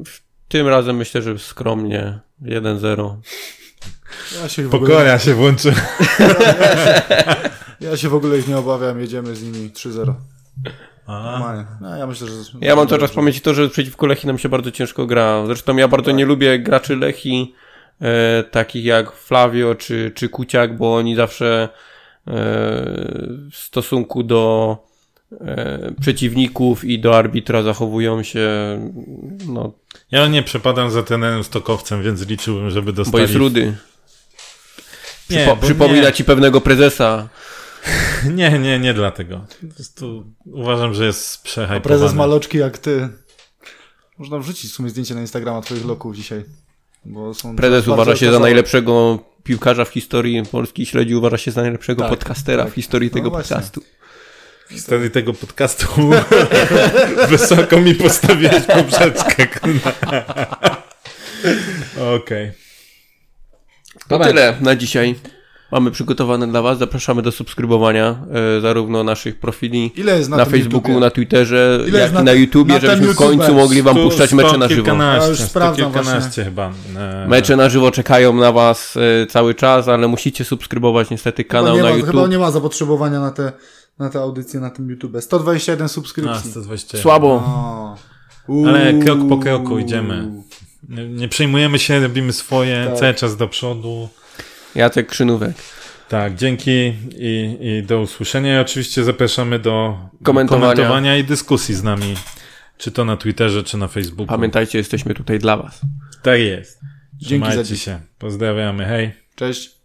w tym razem myślę, że skromnie 1-0. Ja się, w ogóle, się włączy. <laughs> ja się w ogóle ich nie obawiam, jedziemy z nimi 3-0. A, Normalnie. No, ja myślę, że... Ja mam cały czas w pamięci to, że przeciwko Lechi nam się bardzo ciężko gra. Zresztą ja bardzo nie lubię graczy Lechi, e, takich jak Flavio czy, czy Kuciak, bo oni zawsze e, w stosunku do przeciwników i do arbitra zachowują się, no, ja nie przepadam za trenerem Stokowcem, więc liczyłbym, żeby dostali... bo jest rudy. Nie, Przypo, bo przypomina nie. ci pewnego prezesa. <laughs> Nie, nie, nie dlatego. Po prostu uważam, że jest A przehajpowany. prezes Maloczki jak ty. Można wrzucić w sumie zdjęcie na Instagrama twoich loków dzisiaj. Bo są Prezes uważa się za najlepszego piłkarza w historii Polski, śledzi uważa się za najlepszego Tak, podcastera tak. w historii No tego właśnie. podcastu. W historii tego podcastu <laughs> wysoko mi postawiłeś poprzeczkę. Okej. To Dobra. tyle na dzisiaj. Mamy przygotowane dla Was. Zapraszamy do subskrybowania e, zarówno naszych profili Ile jest na, na, Facebooku, YouTubie? na Twitterze, Ile jak i na- na YouTubie, na żebyśmy w YouTube? końcu mogli Wam Stu- puszczać mecze na żywo. kilkanaście, Ja już sprawdzam kilkanaście chyba. E, Mecze na żywo czekają na Was e, cały czas, ale musicie subskrybować niestety kanał nie na ma, YouTube. Chyba nie ma zapotrzebowania na te, na te audycje na tym YouTube. 121 A, subskrypcji. 120. Słabo. O. Ale krok po kroku idziemy. Nie, nie przejmujemy się, robimy swoje, Tak. cały czas do przodu. Jacek Krzynówek. Tak, dzięki i, i do usłyszenia. I oczywiście zapraszamy do Komentowania. komentowania i dyskusji z nami. Czy to na Twitterze, czy na Facebooku. Pamiętajcie, jesteśmy tutaj dla Was. Tak jest. Dzięki za Trzymajcie dziś. się. Pozdrawiamy. Hej. Cześć.